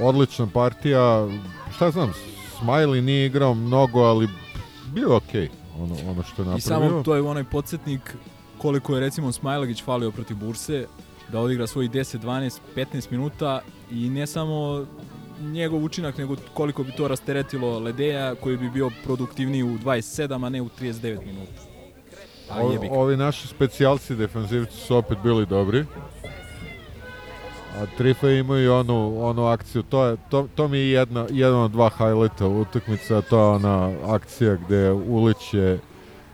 Odlična partija. Šta znam, Smiley nije igrao mnogo, ali bio je okej. Ono, ono što je
I
napravio.
samo to je onaj podsjetnik koliko je recimo Smajlagić falio protiv Burse, da odigra svojih 10, 12, 15 minuta i ne samo njegov učinak, nego koliko bi to rasteretilo Ledeja koji bi bio produktivniji u 27, a ne u 39 minuta.
O- ovi naši specijalci defanzivci su opet bili dobri. A Trifa ima i onu, onu akciju, to, je, to, to mi je jedna, jedan od dva highlighta u utakmici, a to je ona akcija gde uliće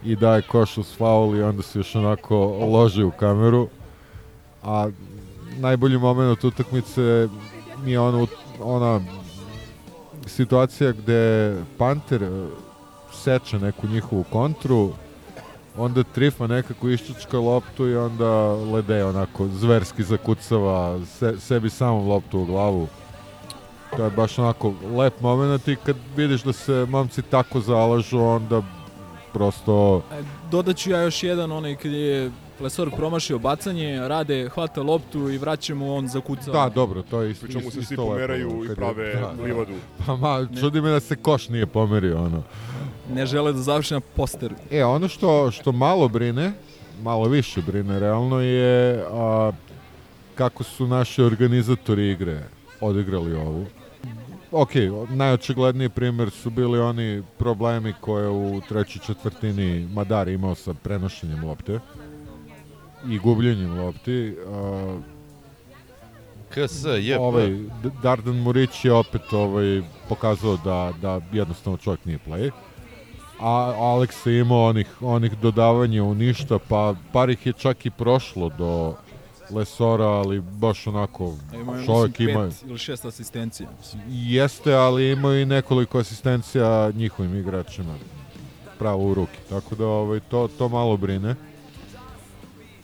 i daje koš uz faul i onda se još onako loži u kameru. A najbolji moment utakmice mi je ona, ona situacija gde Panter seče neku njihovu kontru, onda Trifa nekako iščučka loptu i onda Lede onako zverski zakucava se, sebi samom loptu u glavu. To je baš onako lep moment i kad vidiš da se momci tako zalažu, onda prosto...
E, dodat ću ja još jedan, onaj kad je Lesor promašio bacanje, Rade hvata loptu i vraća mu on zakucava.
Da, dobro, to je isto,
Pričemu se svi pomeraju i
je-
prave
da,
livadu.
Pa ma, čudi me da se koš nije pomerio, ono.
Ne žele da završi na posteru.
E, ono što, što malo brine, malo više brine realno je a, kako su naši organizatori igre odigrali ovu. Ok, najočigledniji primjer su bili oni problemi koje u trećoj četvrtini Madar imao sa prenošenjem lopte i gubljenjem lopti. A,
KS, JP.
ovaj, Dardan Murić je opet ovaj, pokazao da, da jednostavno čovjek nije play. A Alex je imao onih, onih dodavanja u ništa, pa par ih je čak i prošlo do Lesora, ali baš onako
Ima,
čovjek
mislim,
ima...
pet ili šest asistencija. Mislim.
Jeste, ali ima i nekoliko asistencija njihovim igračima pravo u ruki. Tako da ovaj, to, to malo brine.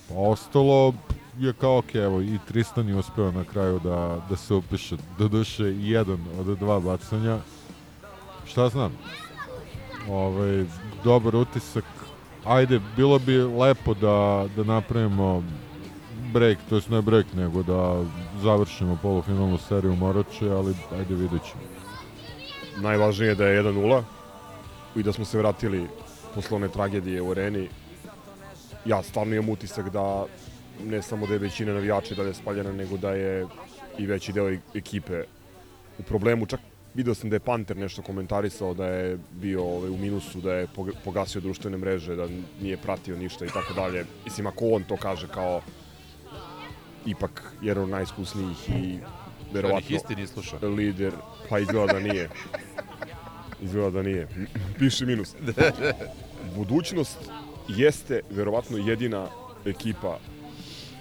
Pa ostalo je kao ok, evo i Tristan je uspeo na kraju da, da se upiše do duše jedan od dva bacanja. Šta znam? Ovaj, dobar utisak. Ajde, bilo bi lepo da, da napravimo break, to jest ne break, nego da završimo polufinalnu seriju Morače, ali ajde vidjet ćemo.
Najvažnije je da je 1-0 i da smo se vratili posle one tragedije u areni. Ja stvarno imam utisak da ne samo da je većina navijača i dalje spaljena, nego da je i veći deo e- ekipe u problemu. Čak video sam da je Panter nešto komentarisao, da je bio ovaj, u minusu, da je pog- pogasio društvene mreže, da nije pratio ništa i tako dalje. Mislim, ako on to kaže kao ipak jedan od najiskusnijih i verovatno
slušao.
lider, pa izgleda da nije. Izgleda da nije. Piše minus. Budućnost jeste verovatno jedina ekipa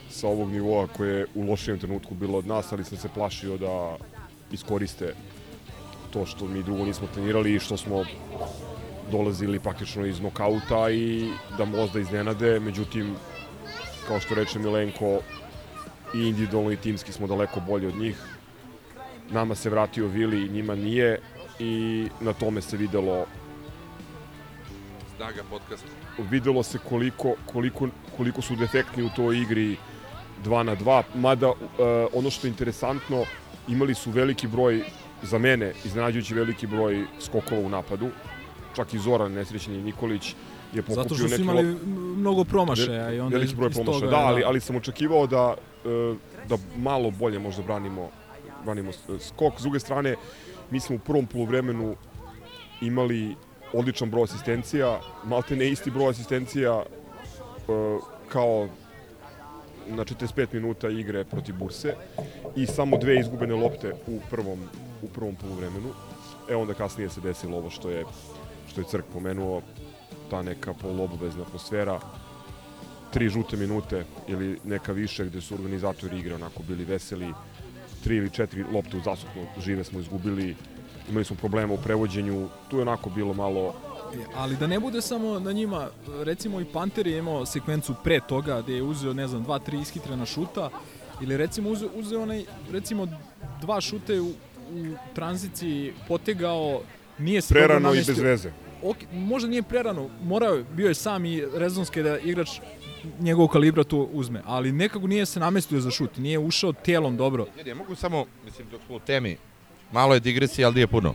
sa ovog nivoa koja je u lošijem trenutku bilo od nas, ali sam se plašio da iskoriste to što mi drugo nismo trenirali i što smo dolazili praktično iz nokauta i da možda iznenade, međutim, kao što reče Milenko, i individualno i timski smo daleko bolji od njih. Nama se vratio Vili, njima nije i na tome se videlo
Snaga podcasta.
videlo se koliko, koliko, koliko su defektni u toj igri 2 na 2, mada uh, ono što je interesantno, imali su veliki broj, za mene, iznenađujući veliki broj skokova u napadu, čak i Zoran Nesrećni Nikolić je pokupio
Zato što su
neke
imali
lop-
mnogo promašaja i onda
veliki broj
iz
promašaja.
toga,
Da, ali, ali sam očekivao da, e, da malo bolje možda branimo, branimo skok. S druge strane, mi smo u prvom poluvremenu imali odličan broj asistencija, malte ne isti broj asistencija e, kao na 45 minuta igre protiv Burse i samo dve izgubene lopte u prvom, u prvom poluvremenu. E onda kasnije se desilo ovo što je, što je Crk pomenuo, ta neka poluobavezna atmosfera, tri žute minute ili neka više gde su organizatori igre onako bili veseli, tri ili četiri lopte u zasupno žive smo izgubili, imali smo problema u prevođenju, tu je onako bilo malo
Ali da ne bude samo na njima, recimo i Panter je imao sekvencu pre toga gde je uzeo, ne znam, dva, tri ishitrena šuta ili recimo uzeo, uzeo onaj, recimo dva šute u, u tranziciji potegao, nije se
prerano i bez veze.
Ok, možda nije prerano, morao je, bio je sam i rezonski da igrač njegovog kalibra to uzme, ali nekako nije se namestio za šut, nije ušao telom dobro.
Jer ja mogu samo, mislim, dok smo u temi, malo je digresija, ali nije puno.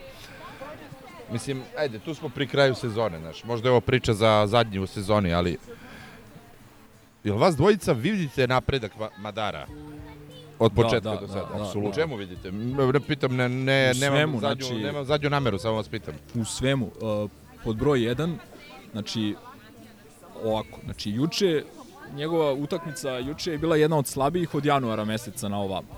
Mislim, ajde, tu smo pri kraju sezone, znaš, možda je ovo priča za zadnji u sezoni, ali... Jel vas dvojica vidite napredak Ma- Madara? Od
Da,
početka
da,
do
da,
sada.
da,
U
da.
čemu vidite? Ne pitam, ne, ne,
U
nemam,
svemu,
zadnju,
znači-
nemam zadnju nameru, samo vas pitam.
u svemu. Uh, pod broj 1, znači, ovako, znači, juče, njegova utakmica juče je bila jedna od slabijih od januara meseca na ovamo.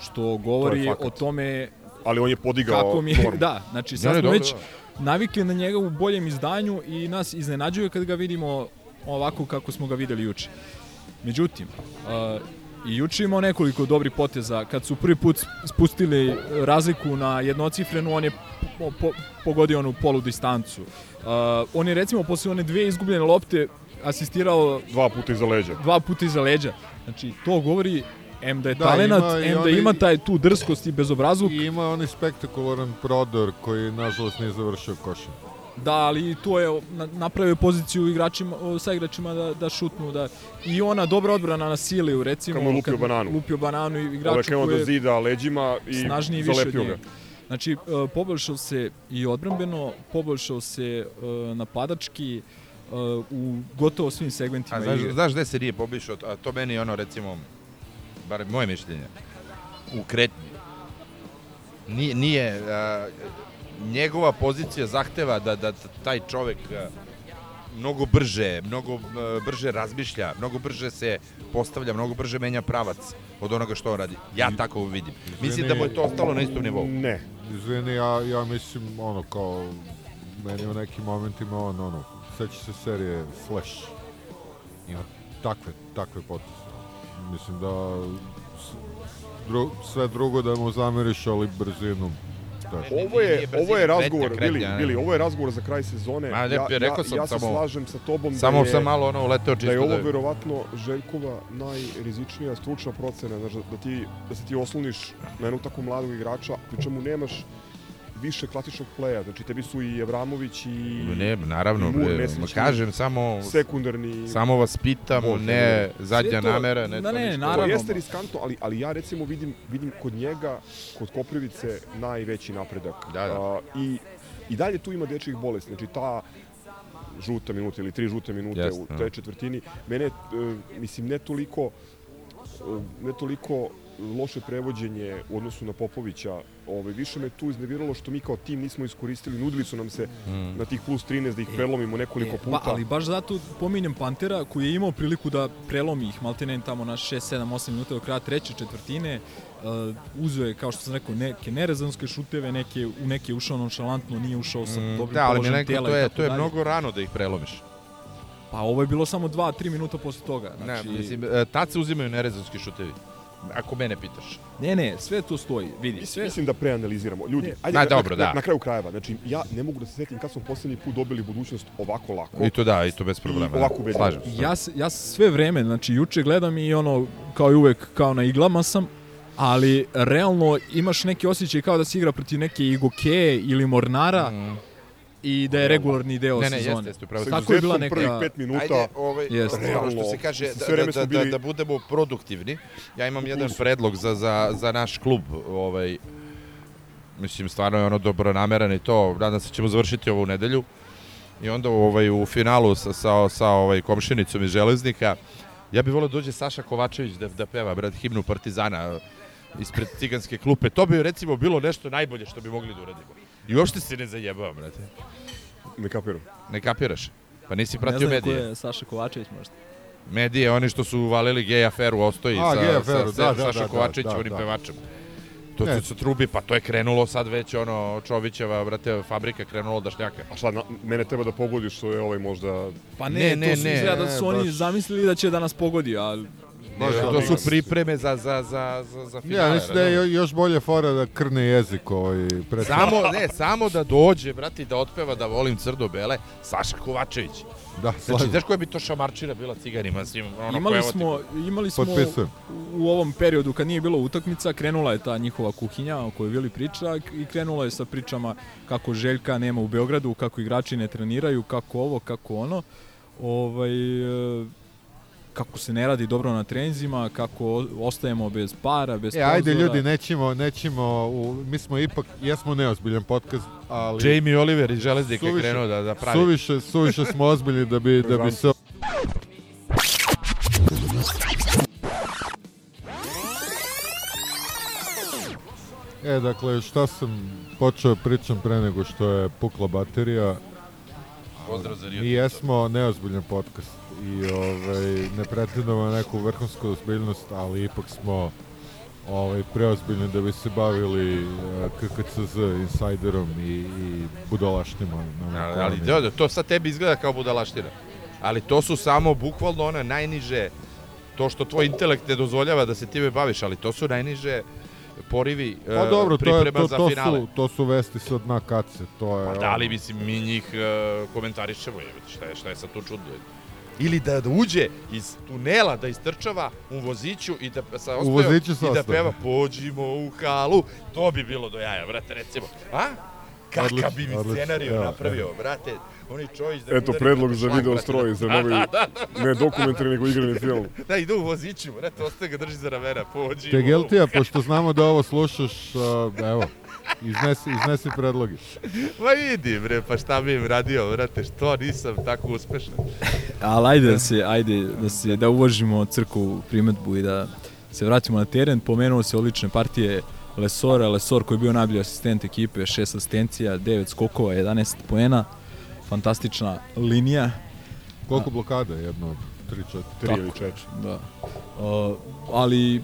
što govori
fakat.
o tome
Ali on je podigao
kako mi je,
formu.
da, znači sad
ne,
smo već navikli na njega u boljem izdanju i nas iznenađuje kad ga vidimo ovako kako smo ga videli juče. Međutim, uh, i juče imao nekoliko dobrih poteza. Kad su prvi put spustili razliku na jednocifrenu, on je po, po, pogodio onu polu distancu. Uh, on je recimo posle one dve izgubljene lopte asistirao
Dva puta iza leđa.
dva puta iza leđa. Znači, to govori M da je
Da,
talenat, M da ima taj tu drskost i bezobrazluk.
I ima onaj spektakularan prodor koji nažalost nije završio košem.
Da, ali i to je na- napravio poziciju igračima, sa igračima da, da šutnu. Da. I ona dobra odbrana na Siliju, recimo.
Je lupio bananu.
Lupio bananu i igraču koji
do
je
zida leđima i
snažniji više od njega.
ga.
Znači, e, poboljšao se i odbrambeno, poboljšao se e, napadački, e, u gotovo svim segmentima
A znaš,
igre.
znaš gde se nije pobišao? A to meni je ono, recimo, bar moje mišljenje, u kretnji. Nije, nije a, njegova pozicija zahteva da, da taj čovek a, mnogo brže, mnogo a, brže razmišlja, mnogo brže se postavlja, mnogo brže menja pravac od onoga što on radi. Ja tako vidim. Mislim da mu je to ostalo na istom nivou.
Ne.
Izvini, ja, ja mislim, ono, kao, meni u nekim momentima, on, ono, seća se serije Flash. Ima takve, takve poteze. Mislim da dru, sve drugo da mu zameriš, ali brzinu. Da.
Ovo je, ovo je razgovor, Bili. Bili, ovo je razgovor za kraj sezone.
Ma, ne,
ja,
rekao
ja,
sam
ja se
samo-
slažem sa tobom
Samo
da je,
sam malo ono uleteo
da
čisto
je ovo
da...
verovatno Željkova najrizičnija stručna procena, znaš, da, ti, da se ti osloniš na jednog tako mladog igrača, pri čemu nemaš više klasičnog pleja, znači tebi su i Evramović i
Ne, naravno,
i Mur
ma kažem samo
sekundarni
samo vas pitam,
Bog,
ne
ne.
zadnja
to-
namera, ne
da,
to
ne,
ništa.
naravno.
To jeste riskantno, ali, ali ja recimo vidim, vidim kod njega, kod Koprivice, najveći napredak.
Da, da.
A, i, I dalje tu ima dečjih bolesti, znači ta žuta minuta ili tri žute minute
Jeste,
u
da.
toj četvrtini, mene, e, mislim, ne toliko, ne toliko loše prevođenje u odnosu na Popovića, ovaj, više me tu iznerviralo što mi kao tim nismo iskoristili, nudili su nam se
Mm.
na tih plus 13 da ih prelomimo nekoliko puta.
Ba, ali baš zato pominjem Pantera koji je imao priliku da prelomi ih maltene tamo na 6, 7, 8 minuta do kraja treće četvrtine. Uh, uzeo je, kao što sam rekao, neke nerezonske šuteve, neke, u neke je ušao nonšalantno, nije ušao sa
Mm,
dobrim
Da, ali
položajem
neko,
tela
to je, to je mnogo rano da ih prelomiš.
Pa ovo je bilo samo 2-3 minuta posle toga. Znači,
Ne, mislim, e, tad se uzimaju nerezonski šutevi. Ako mene pitaš.
ne, ne, sve to stoji. Vidi,
Mislim,
sve,
mislim da preanaliziramo. Ljudi,
Ne.
ajde, na,
dobro,
na,
da.
na, kraju krajeva, znači ja ne mogu da se setim kad smo poslednji put dobili budućnost ovako lako.
I to da, i to bez problema.
ovako
da.
ubedljivo.
Slažem se.
ja, ja sve vreme, znači juče gledam i ono, kao i uvek, kao na iglama sam, ali realno imaš neki osjećaj kao da se igra protiv neke Igoke ili Mornara
Mm.
I da je regularni deo
Ne, ne,
sezone.
jeste, jeste, upravo.
Tako je bila neka...
prvih pet minuta.
Ajde, ovaj,
Jeste.
ono što
Realno,
se kaže, da, da, da,
bili-
da budemo produktivni. Ja imam jedan predlog za, za, za naš klub. Ovaj, mislim, stvarno je ono dobronameran i to. Nadam se da ćemo završiti ovu nedelju. I onda ovaj, u finalu sa, sa, sa ovaj, komšinicom iz Železnika, ja bih volio da dođe Saša Kovačević da, da peva, brat, himnu Partizana ispred ciganske klupe. To bi recimo bilo nešto najbolje što bi mogli da uradimo. I uopšte se ne zajebavam, brate.
Ne kapiram.
Ne kapiraš? Pa nisi
Ne
pratio
znam ko
medije.
je Saša Kovačević možda.
Medije, oni što su uvalili gej aferu Ostoji
A,
sa,
gej
sa,
aferu,
sa,
da, da,
Saša
da,
Kovačić,
da,
onim
da.
pevačem. To
Ne.
su se trubi, pa to je krenulo sad već ono Čovićeva, brate, fabrika krenulo da šljaka.
A šta, na, mene treba da pogodi što je ovaj možda...
Pa ne,
Ne,
ne,
ne,
to su
ne,
izgleda da su
ne,
oni
baš-
zamislili da će da nas pogodi, ali
Baš
to
da,
su pripreme za, za, za, za, za finale.
Ja mislim da je jo- još bolje fora da krne jezik ovaj pred
Samo, ne, samo da dođe, brate, i da otpeva da volim crdo-bele, Saša Kovačević.
Da,
Znači,
slažem.
znaš koja bi to šamarčina bila ciganima svim, ono
imali smo, imali smo
Potpisujem.
u ovom periodu kad nije bilo utakmica, krenula je ta njihova kuhinja o kojoj Vili priča i krenula je sa pričama kako Željka nema u Beogradu, kako igrači ne treniraju, kako ovo, kako ono. Ovaj, e, kako se ne radi dobro na trenzima, kako ostajemo bez para, bez
E, ajde
sponzora.
ljudi, nećemo, nećemo, u, mi smo ipak, jesmo neozbiljan podcast, ali
Jamie Oliver iz Železnika je
Suviše-
krenuo da, da pravi.
suviše, suviše smo ozbiljni da bi, da bi se... E, dakle, šta sam počeo pričam pre nego što je pukla baterija,
Pozdrav za Rio
Mi jesmo neozbiljan podcast i ovaj, ne pretendamo neku vrhunsku ozbiljnost, ali ipak smo ovaj, preozbiljni da bi se bavili e, KKCZ insajderom i, i budalaštima. Na
Ali, ali da, to sad tebi izgleda kao budalaština. Ali to su samo bukvalno one najniže, to što tvoj intelekt ne dozvoljava da se time baviš, ali to su najniže porivi
Pa
e,
dobro, to, je,
priprema
to,
za
to,
finale.
su, to su vesti sa dna kace, to je...
Pa da li, mislim, mi njih e, komentarišemo, je, šta je, šta je sad tu čudno? Ili da, da uđe iz tunela, da istrčava u voziću i da sa
U voziću sa
i da
ostaje.
peva Pođimo u halu. To bi bilo do jaja, brate, recimo. A? Kakav
Odlično,
bi mi scenariju napravio, brate. Oni Čojić da
Eto predlog za video stroj, za
da-
novi,
da, da, da.
ne dokumentarni, nego igrani film.
Da, ide u voziću, brate, ostaje ga drži za ramena, pođi.
Te Geltija, pošto znamo da ovo slušaš, a, evo, iznesi, iznesi predloge.
Ma idi bre, pa šta bi im radio, brate, što nisam tako uspešan.
Ali ajde da se, ajde da se, da uvažimo crku primetbu i da se vratimo na teren. Pomenuo se odlične partije Lesora, Lesor koji je bio najbolji asistent ekipe, 6 asistencija, 9 skokova, 11 poena. Fantastična linija.
Koliko blokada? Jedno, tri, četiri.
Tri
Tako.
ili četiri.
Da. Uh, ali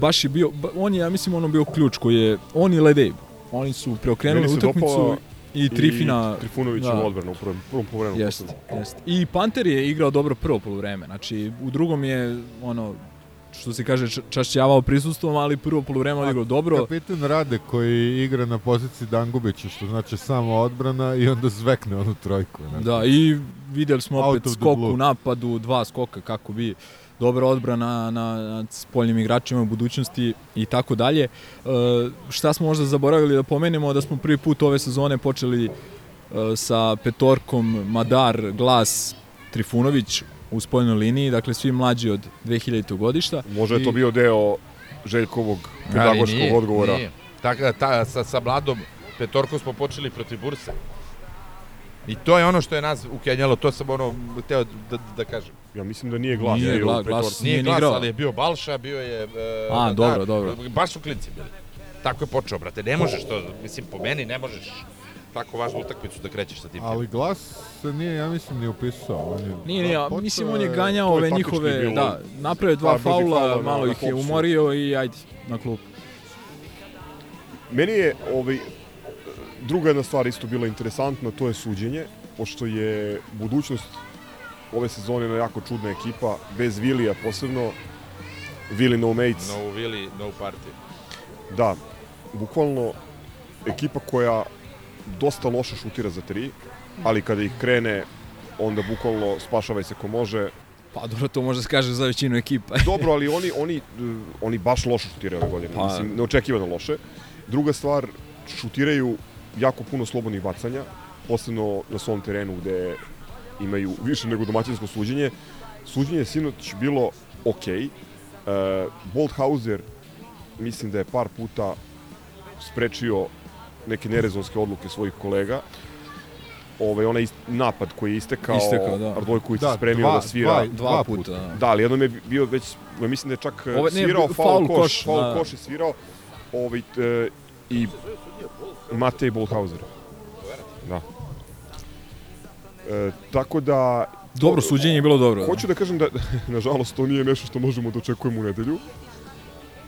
baš je bio, on je, ja mislim, ono bio ključ koji je, on i Ledej, oni su preokrenuli utakmicu i Trifina,
I Trifunović
da.
u odbranu u prvom, prvom povremenu.
Jeste, jeste. I Panter je igrao dobro prvo poluvreme. Znači, u drugom je, ono, što se kaže, čašćavao prisustvom, ali prvo poluvreme on igrao dobro.
Kapitan Rade koji igra na poziciji Dangubića, što znači samo odbrana i onda zvekne onu trojku. znači.
Da, i vidjeli smo opet skok u napadu, dva skoka kako bi dobra odbrana na, na spoljnim igračima u budućnosti i tako dalje. E, šta smo možda zaboravili da pomenemo, da smo prvi put ove sezone počeli e, sa petorkom Madar, Glas, Trifunović u spoljnoj liniji, dakle svi mlađi od 2000. godišta.
Možda je to bio deo Željkovog pedagoškog
nije,
odgovora.
Nije. Tako da, ta, sa, sa mladom petorkom smo počeli protiv Burse. I to je ono što je nas ukenjalo, to sam ono hteo da, da kažem.
Ja mislim da nije glas.
Nije glas, glas.
Nije
Nije ni
glas, ali je bio Balša, bio je... E,
A, dobro, dobro.
Baš su klinci bili. Tako je počeo, brate. Ne možeš to, mislim, po meni ne možeš tako važnu utakmicu da krećeš sa tim.
Ali glas se nije, ja mislim, ni upisao. On je,
Nije, nije,
počeo
mislim on
je-
ganjao ove njihove,
bilo
da, napravio dva faula,
faula
malo
na
ih je umorio i ajde, na klub.
Meni je ovaj, druga jedna stvar isto bila interesantna, to je suđenje, pošto je budućnost ove sezone na jako čudna ekipa, bez Vilija posebno, Vili no mates,
No Willy, no party.
da, bukvalno ekipa koja dosta loše šutira za tri, ali kada ih krene, onda bukvalno spašavaj se ko može.
Pa dobro, to može se kaže za većinu ekipa.
Dobro, ali oni, oni, oni baš loše šutiraju ove godine,
Pa-
mislim, neočekivano loše. Druga stvar, šutiraju jako puno slobodnih bacanja, posebno na svom terenu gde imaju više nego domaćinsko suđenje. Suđenje je sinoć bilo ok. Uh, Bolthauser mislim da je par puta sprečio neke nerezonske odluke svojih kolega. Ovaj, onaj napad koji je istekao,
Istekao, da.
Ardojković
Da,
se spremio
dva-
da svira.
dva-
Dva,
Dva
puta.
puta.
da.
Da, ali jednom je bio već, ja mislim da je čak
Ovo-
Ovo,
ne,
svirao
faul
faul koš,
koš,
faul
da.
koš je svirao ovaj, e, i Matej Bolhauser. Da. E, tako da...
Dobro, suđenje je bilo dobro.
Hoću da kažem da, nažalost, to nije nešto što možemo da očekujemo u nedelju.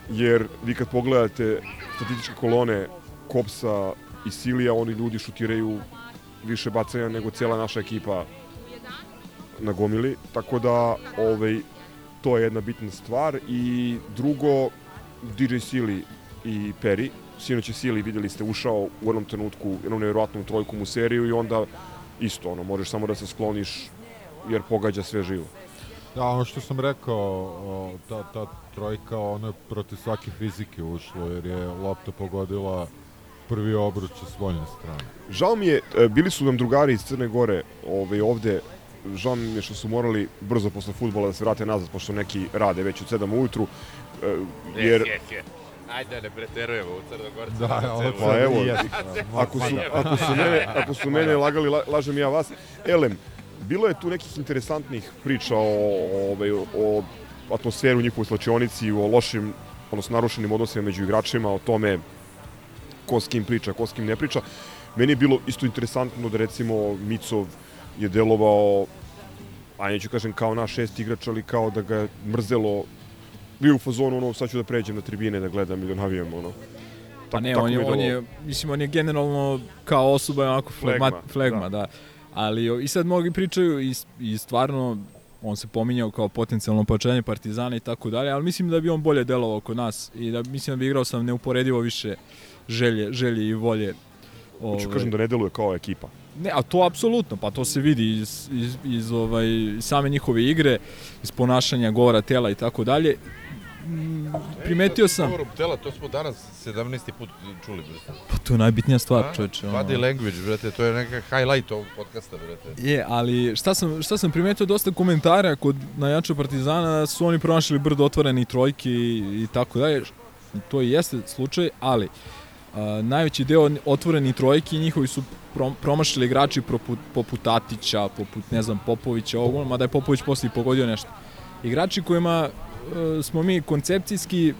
Jer vi kad pogledate statističke kolone Kopsa i Silija, oni ljudi šutiraju više bacanja nego cijela naša ekipa na gomili. Tako da, ovaj, to je jedna bitna stvar. I drugo, DJ Sili i Peri. Sinoć je Sili, videli ste, ušao u jednom trenutku jednom nevjerojatnom trojkom u seriju i onda isto, ono, možeš samo da se skloniš jer pogađa sve živo.
Da, ono što sam rekao, ta, ta trojka, ona je protiv svake fizike ušlo, jer je lopta pogodila prvi obruč sa svoljne strane.
Žao mi je, e, bili su nam drugari iz Crne Gore ovaj, ovde, žao mi je što su morali brzo posle futbola da se vrate nazad, pošto neki rade već od 7 ujutru, e, jer
Je, je, je. Ajde, ne preterujemo u Crnogorcu.
Da, ovo
Pa evo,
da,
ako su,
da.
ako su mene, ako su mene lagali, la, lažem ja vas. Elem, bilo je tu nekih interesantnih priča o, o, ovaj, o atmosferu u njihovoj slačionici, o lošim, odnosno narušenim odnosima među igračima, o tome ko s kim priča, ko s kim ne priča. Meni je bilo isto interesantno da recimo Micov je delovao, a neću kažem kao naš šest igrač, ali kao da ga je mrzelo bio u fazonu ono, sad ću da pređem na tribine da gledam i da navijam, ono.
Pa ne,
tako
on je, on je, mislim, on je generalno kao osoba je onako flegma,
Flegma,
flegma da. Ali o, i sad mnogi pričaju i, i stvarno on se pominjao kao potencijalno pojačanje Partizana i tako dalje, ali mislim da bi on bolje delovao kod nas i da mislim da bi igrao sam neuporedivo više želje, želje i volje.
Hoću
Ovaj,
kažem da ne deluje kao ekipa.
Ne, a to apsolutno, pa to se vidi iz, iz, iz ovaj, same njihove igre, iz ponašanja, govora tela i tako dalje. Mm, Primetio sam,
Govorom tela, to smo danas 17. put čuli, brate.
pa to je najbitnija stvar,
A?
čoveče. ono.
Body language, brate, to je neka highlight ovog podcasta, brate.
Je, ali šta sam, šta sam primetio dosta komentara kod najača Partizana su oni pronašli brdo otvoreni trojki i, i tako dalje. To i jeste slučaj, ali najveći deo otvoreni trojki njihovi su prom, promašili igrači poput, poput Tatića, poput ne znam Popovića, ovog, mada je Popović posle pogodio nešto. Igrači kojima e, smo mi koncepcijski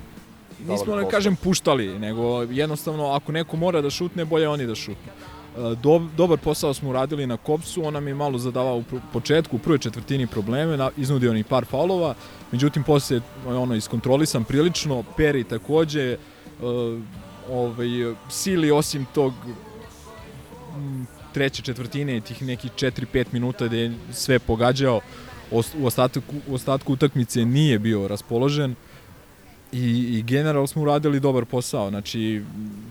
nismo da kažem puštali, nego jednostavno ako neko mora da šutne, bolje oni da šutnu. E, Dob, dobar posao smo uradili na kopsu, on nam je malo zadavao u početku, u prvoj četvrtini probleme, na, iznudio ni par faulova, međutim posle ono iskontrolisan prilično, Peri takođe, e, ovaj, Sili osim tog m, treće četvrtine i tih nekih 4-5 minuta gde je sve pogađao, u ostatku, u ostatku utakmice nije bio raspoložen i, i generalno smo uradili dobar posao. Znači,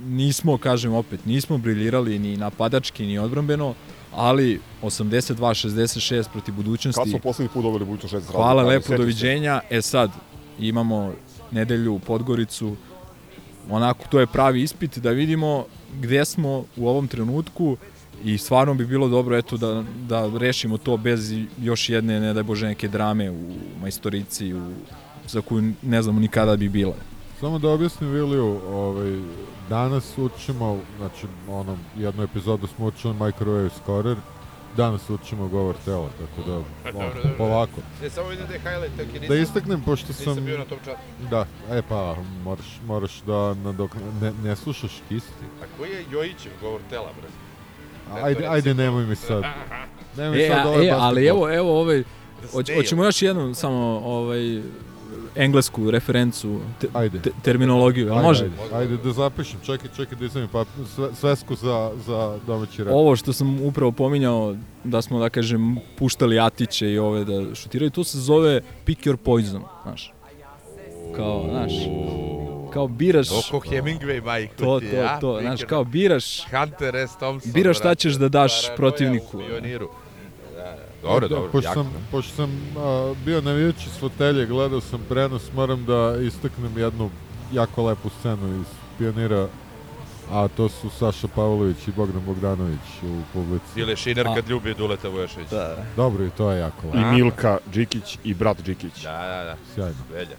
nismo, kažem opet, nismo briljirali ni napadački, ni odbrambeno, ali 82-66 protiv budućnosti.
Kad smo poslednji put dobili budućnost 16
Hvala lepo, doviđenja. E sad, imamo nedelju u Podgoricu, onako to je pravi ispit da vidimo gde smo u ovom trenutku i stvarno bi bilo dobro eto da, da rešimo to bez još jedne, ne daj Bože, neke drame u majstorici u, za koju ne znamo nikada bi bila.
Samo da objasnim Viliju, ovaj, danas učimo, znači, ono, jednu epizodu smo učili Microwave Scorer, danas učimo govor tela, tako da, ono, polako.
Ne, samo vidim da je highlight, tako nisam,
Da istaknem, pošto sam...
nisam bio na tom čatu.
Da, e pa, moraš, moraš da nadok... Ne, ne slušaš isti.
A koji je Jojićev govor tela, brate?
Ajde, ajde, nemoj mi sad. Nemoj mi
E,
sad
a,
ovaj
e, ali evo, evo ovaj, hoćemo još jednu samo ovaj, englesku referencu, te,
Ajde.
te, terminologiju,
Ajde,
može?
Ajde, ajde, da zapišem, čekaj, čekaj da izvim pa sve, svesku za, za domaći rep.
Ovo što sam upravo pominjao, da smo, da kažem, puštali Atiće i ove da šutiraju, to se zove pick your poison, znaš. Kao, znaš, kao biraš...
Oko Hemingway, majko
To,
ti,
to,
a?
to, znaš, kao biraš...
Hunter S. Thompson.
Biraš šta ćeš da daš
Paranoja
protivniku.
u pioniru. Da, da. Dobro, dobro,
pošto
jako.
sam, pošto sam a, bio navijač iz fotelje, gledao sam prenos, moram da istaknem jednu jako lepu scenu iz Pionira, a to su Saša Pavlović i Bogdan Bogdanović u publici.
Ili Šiner kad ljubi Duleta Vujošević.
Da,
Dobro, i to je jako lepo.
I Milka Đikić i brat Đikić.
Da, da, da.
Sjajno.
Velja.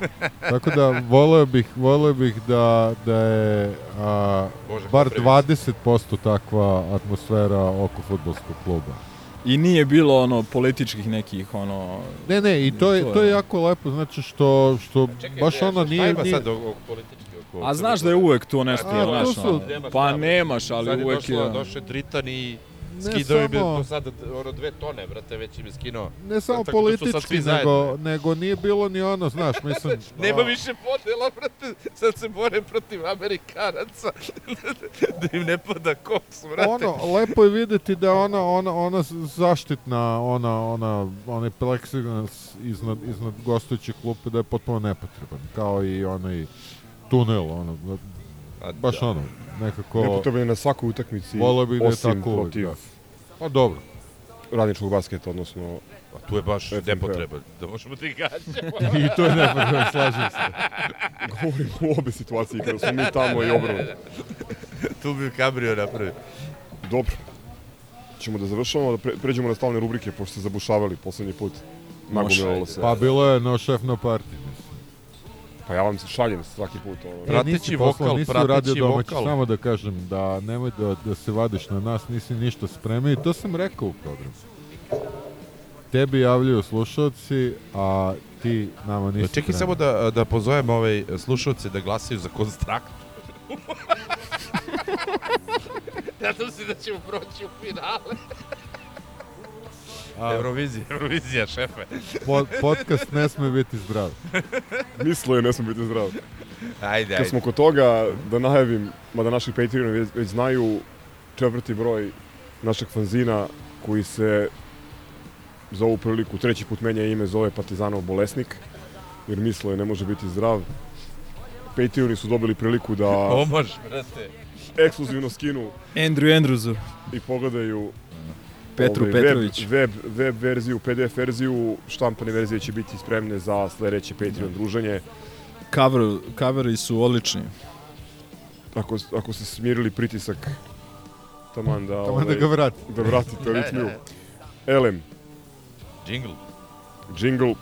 Tako da voleo bih, voleo bih da, da je a,
Bože,
bar
popravi
20% takva atmosfera oko futbolskog kluba.
I nije bilo ono političkih nekih ono
Ne, ne, i to je,
To
je
je-
jako lepo, znači što, što
Čekaj,
baš ono
šta
nije... nije
sad ovog politički oko...
A znaš da je uvek to nešto, znaš, pa nemaš, ali
sad je
uvek je...
došlo, došao Dritan i skidao je do sada ono dve tone, brate, već im je skinuo.
Ne samo
Tako da sad
politički,
zajedno.
nego, nego nije bilo ni ono, znaš, mislim...
Nema više podela, brate, sad se bore protiv Amerikanaca, da im ne pada koks, brate.
Ono, lepo je videti da ona, ona, ona zaštitna, ona, ona, onaj plexiglas iznad, iznad gostujuće klupe da je potpuno nepotreban, kao i onaj tunel, ono,
A,
baš
da.
ono, nekako...
Nepotreban je na svakoj utakmici,
Voleo bih da je tako
protiv
da. Pa dobro.
radničkog basketa, odnosno
A tu je baš
FNP.
nepotreban, da možemo da ih gađamo.
I to je nepotreban, slažem se.
govorimo o obe situacije kada smo mi tamo i obrnuto.
tu bi Cabrio napravio.
Dobro. Ćemo da završavamo, da pre, pređemo na stalne rubrike, pošto ste zabušavali poslednji put. Nagomilalo se.
Pa bilo je no šef no party.
Pa ja vam se šaljem svaki put. Ono.
E,
Prateći vokal,
nisi
prateći
domaći,
vokal.
samo da kažem da nemoj da, da se vadiš na nas, nisi ništa spremio i to sam rekao u programu. Tebi javljaju slušalci, a ti nama nisi
Čekaj samo da, da pozovem ovaj slušalce da glasaju za konstrakt. Nadam se da ćemo proći u finale.
A-
Eurovizija, Eurovizija, šefe.
Pod, podcast ne sme biti zdrav.
Mislo je, ne smo biti zdrav.
Ajde,
Kad
ajde.
smo kod toga, da najavim, mada naši Patreoni već, već znaju četvrti broj našeg fanzina koji se za ovu priliku treći put menja ime, zove Partizanov bolesnik, jer mislo je ne može biti zdrav. Patreoni su dobili priliku da
Pomož, brate.
ekskluzivno skinu
Andrew Andrewsu.
i pogledaju
Petru
ovaj,
Petrović.
Web, web, web verziju, PDF verziju, štampane verzije će biti spremne za sledeće Patreon druženje.
Cover, coveri su odlični.
Ako, ako ste smirili pritisak, taman da,
Taman da ga vrati.
da vratite ritmiju. Elem,
Jingle.
jingle,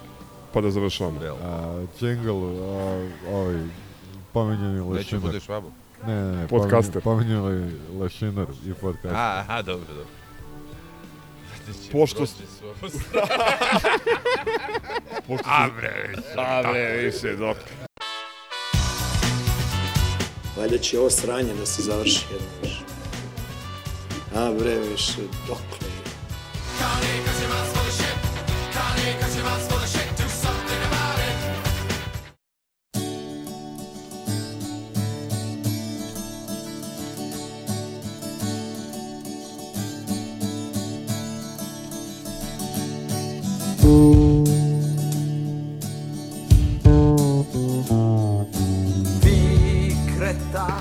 pa da završavamo.
A, jingle, a, ovaj, pomenjeni
Neću
lešinar.
budeš švabo.
Ne, ne, ne,
Podcaster.
pomenjeni, pomenjeni lešinar i podcaster.
A, aha, dobro, dobro.
Pošto-
Prošli su.
Pošto
A,
se-
bre,
A bre, više, dok.
Valjda će ovo sranje da se završi jedno više. A bre, više, dokle je?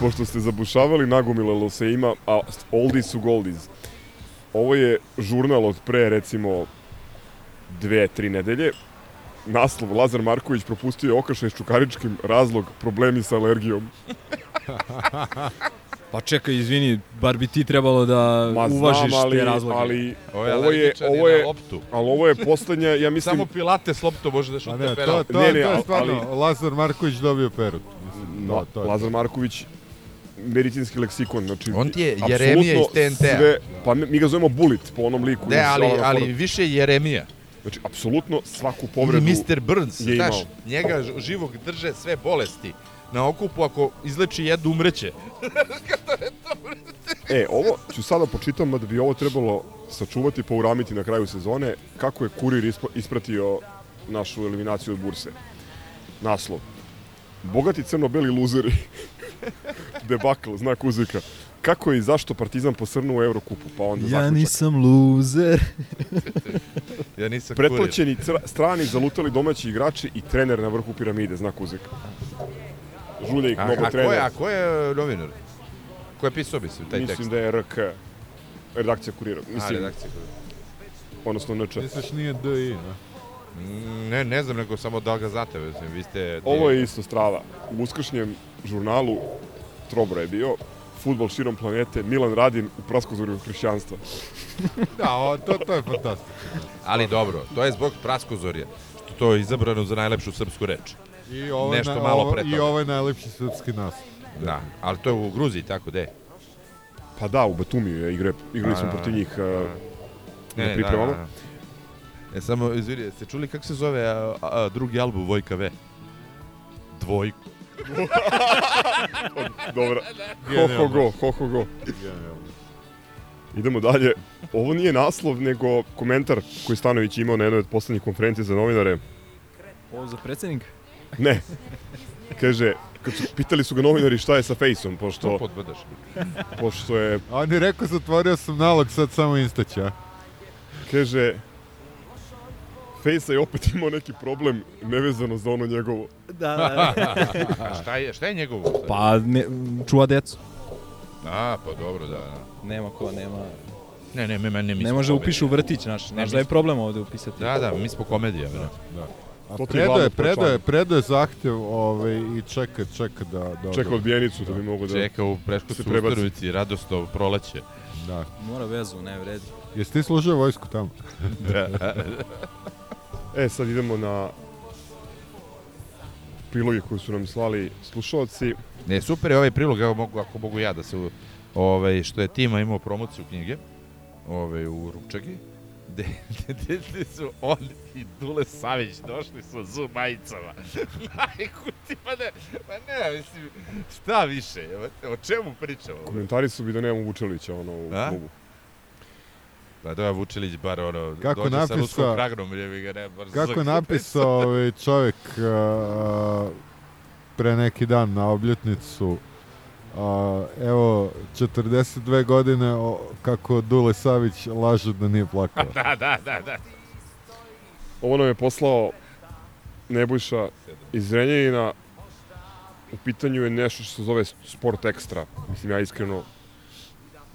Pošto ste zabušavali, nagomilalo se ima, a oldies su goldies. Ovo je žurnal od pre, recimo, dve, tri nedelje. Naslov Lazar Marković propustio je okršaj s Čukaričkim, razlog problemi sa alergijom.
Pa čekaj, izvini, bar bi ti trebalo da
Ma
uvažiš
znam, ali,
te razloge.
ali
Ovo je
ovo je, ovo je,
loptu.
ali ovo je poslednja, ja mislim,
Samo pilate s loptom može da šutne
ne, to,
penal.
to,
Ne,
ne, to je
ali-
stvarno, Lazar Marković dobio perut. Mislim,
no,
to, to je
Lazar Marković medicinski leksikon, znači
On ti je Jeremija iz TNT-a.
sve- Pa mi ga zovemo Bullet po onom liku.
Ne, ali, ali više Jeremija.
Znači, apsolutno svaku
Ili
povredu
Mr. Burns,
je
znaš,
imao.
njega živog drže sve bolesti. Na okupu ako izleči jednu umreće.
E, ovo ću sada počitam, da bi ovo trebalo sačuvati, pouramiti na kraju sezone, kako je Kurir ispratio našu eliminaciju od burse. Naslov. Bogati crno-beli luzeri. Debakl, znak uzvika. Kako i zašto Partizan posrnuo u Eurokupu? Pa onda
Ja
zaključak.
nisam luzer.
Ja nisam kurir.
Pretplaćeni strani zalutali domaći igrači i trener na vrhu piramide, znak uzvika. Žuljek,
A,
mnogo
a, ko
trener.
je, a ko je novinar? Ko je pisao, mislim, taj
Mislim
tekst?
da je RK. Redakcija kurira.
A,
Mislim,
redakcija.
odnosno NČ.
Misliš nije DI, ne?
Mm, Ne, ne znam, nego samo da ga znate, mislim, vi ste...
Ovo je isto strava. U uskršnjem žurnalu Trobra je bio futbol širom planete, Milan Radin u praskozorju hrišćanstva.
Da, o, to, to je fantastično.
Ali dobro, to je zbog praskozorja, što to je izabrano za najlepšu srpsku reč.
I ovo,
Nešto
na-
malo pre
I ovo je najlepši srpski nas.
Da, ali to je u Gruziji, tako de.
Pa da, u Batumiju je igre, igrali smo protiv njih uh,
Ne,
na
ne,
pripremama.
da, da, da. E, samo, izvini, jeste čuli kako se zove a, a, drugi album Vojka V? Dvojku.
Dobro. Ho, ho, go, ho, ho, go. Idemo dalje. Ovo nije naslov, nego komentar koji Stanović imao na jednoj od poslednjih konferencija za novinare.
Ovo za predsednik?
Ne. Kaže, kad su, pitali su ga novinari šta je sa Fejsom,
To
pošto,
podbadaš.
pošto je,
A on je rekao, zatvorio sam nalog, sad samo instać, a?
kaže, Fejsa je opet imao neki problem nevezano za ono njegovo.
Da, da.
A šta je, šta je njegovo?
pa ne, čuva decu.
A, pa dobro, da, da.
Nema ko, nema...
Ne, ne, me, ne, mi
Ne
smo
može
komedija.
upiše u vrtić, znaš.
Ne,
Znaš da je problem ovde upisati.
Da, da, mi smo komedija, bre.
Da. A
To ti je
predo je, predo je,
pojačanje.
predo je zahtev ovaj, i čeka, čeka da... da
Čeka
da-
odbijenicu da bi mogo da...
Čeka u Preškovcu
prebaci.
Ustanovici, radosno proleće.
Da.
Mora vezu, ne vredi.
Jesi ti služio vojsku tamo?
E, sad idemo na priloge koje su nam slali slušalci.
Ne, super je ovaj prilog, evo mogu, ako mogu ja da se, ovaj, što je Tima imao promociju knjige, ovaj, u Rupčagi, gde, gde, gde su on i Dule Savić došli sa zoom majicama. Majku ti, pa ne, pa ne, mislim, šta više, o čemu pričamo?
Komentari su bi da nemamo Vučelića ono, u
A?
klubu.
Pa da, Vučilić bar ono,
Kako
dođe sa
napisao-
ruskom kragnom, jebi ga, ne, bar
Kako je napisao ovaj čovjek a, pre neki dan na obljetnicu a, evo 42 godine o, kako Dule Savić laže da nije plakao.
da, da, da, da.
Ovo nam je poslao Nebojša iz Renjanina. U pitanju je nešto što se zove Sport Extra. Mislim, ja iskreno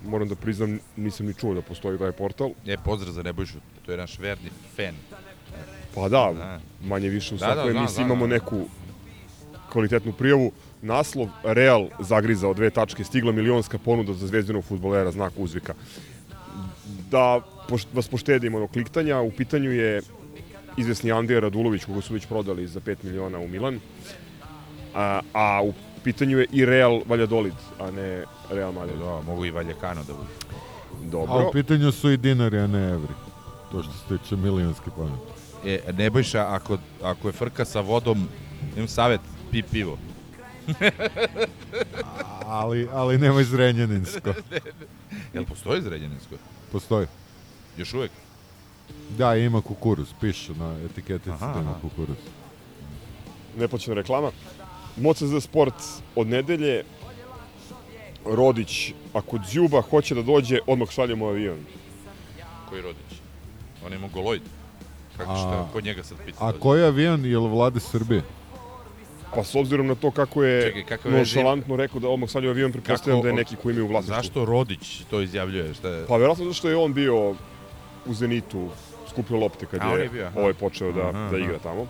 moram da priznam, nisam ni čuo da postoji taj portal.
Je, pozdrav za Nebojšu, to je naš verni fan.
Pa da,
Da.
manje više u
Da, da,
svakoj
znam,
emisiji
znam,
imamo
znam.
neku kvalitetnu prijavu. Naslov Real zagrizao dve tačke, stigla milionska ponuda za zvezdinog futbolera, znak uzvika. Da poš, vas poštedimo od kliktanja, u pitanju je izvesni Andija Radulović, koga su već prodali za 5 miliona u Milan. A, a u pitanju je i Real Valladolid, a ne Real Madrid.
Da, mogu i Valjekano da budu.
Dobro.
A u pitanju su i dinari, a ne evri. To što se tiče milijonski pamet.
E, Nebojša, ako, ako je frka sa vodom, imam savjet, pi pivo.
Ali, ali nemoj zrenjaninsko.
Jel postoji zrenjaninsko?
Postoji.
Još uvek?
Da, ima kukuruz, piše na etiketici
Aha,
da ima
aha.
kukuruz.
neplaćena reklama. Moca za sport od nedelje. Rodić, ako Đuba hoće da dođe, odmah šaljemo avion.
Koji rodić? On je mongoloid. Kako šta, kod njega sad pita?
A koji avion je li vlade Srbije?
Pa s obzirom na to kako je
Čekaj,
nonšalantno rekao da odmah šalju avion, pretpostavljam
Kako-
da je neki koji imaju u vlasništvu.
Zašto Rodić to izjavljuje? Šta je?
Pa verovatno zato što je on bio u Zenitu, skupio lopte kad
A,
je,
je bio, aha.
ovaj počeo da,
Aha,
da igra tamo.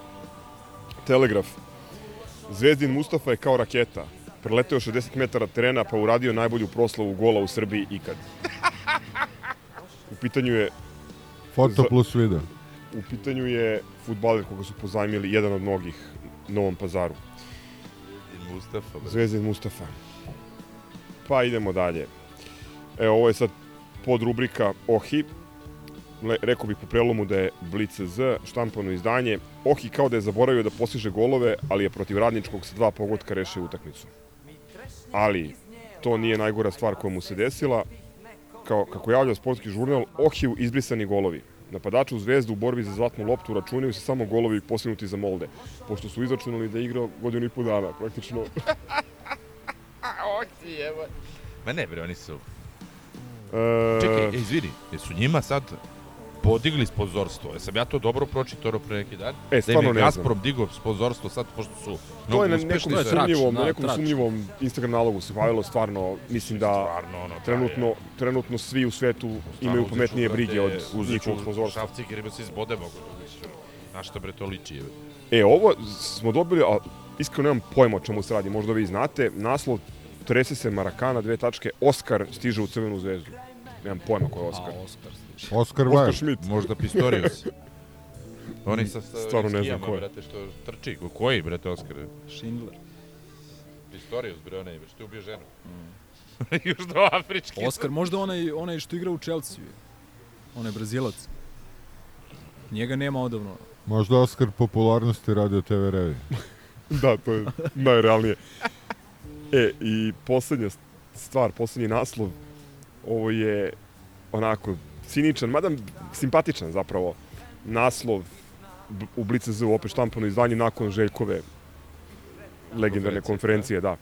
Telegraf. Zvezdin Mustafa je kao raketa. Preleteo 60 metara terena pa uradio najbolju proslavu gola u Srbiji ikad. U pitanju je
Foto plus video.
u pitanju je futbaler koga su pozajmili jedan od mnogih Novom pazaru.
Mustafa. bre.
Zvezdin Mustafa. Pa idemo dalje. Evo, ovo je sad pod rubrika Ohi. Le, rekao bih po prelomu da je Blitz Z, štampano izdanje. Ohi kao da je zaboravio da postiže golove, ali je protiv radničkog sa dva pogotka rešio utakmicu. Ali, to nije najgora stvar koja mu se desila. Kao, kako javlja sportski žurnal, Ohiju izbrisani golovi. Napadaču Zvezdu u borbi za zlatnu loptu računaju se samo golovi postignuti za Molde, pošto su izračunali da je igrao godinu i pol dana, praktično.
Oki, evo. Ma ne bre, oni su...
E,
Čekaj, izvini, jesu njima sad podigli sponzorstvo? Jesam ja to dobro pročitao pre neki dan?
E,
da im
stvarno ne.
Gazprom digao sponzorstvo sad, pošto su
na
mnogo uspešni.
nekom
to je trač,
sumnjivom,
da,
na nekom
trač.
sumnjivom Instagram nalogu se pojavilo stvarno, mislim da
Stvarno, ono,
trenutno, trenutno svi u svetu imaju pametnije brige od njihovog sponzorstva.
Šafcik jer ima se izbode mogu da. Na šta bre to liči?
E, ovo smo dobili, a iskreno nemam pojma o čemu se radi, možda vi znate, naslov Trese se Marakana, dve tačke, Oskar stiže u Crvenu zvezdu. Nemam pojma ko je Oskar.
A, Oskar.
Oscar
Oskar
Wilde.
Schmidt.
Možda Pistorius. Oni sa, sa
Stvarno ne znam ko je.
brate, što trči. Ko- Koji, brate, Oskar?
Schindler.
Pistorius, bre, onaj, što je ubio ženu. Južnoafrički.
Oskar, možda onaj, onaj što igra u Chelsea. Onaj Brazilac. Njega nema odavno.
Možda Oscar popularnosti radio TV Revi.
da, to je najrealnije. E, i poslednja stvar, poslednji naslov, ovo je onako ciničan, mada simpatičan zapravo, naslov u Blice Z opet štampano izdanje nakon Željkove legendarne konferencije, da.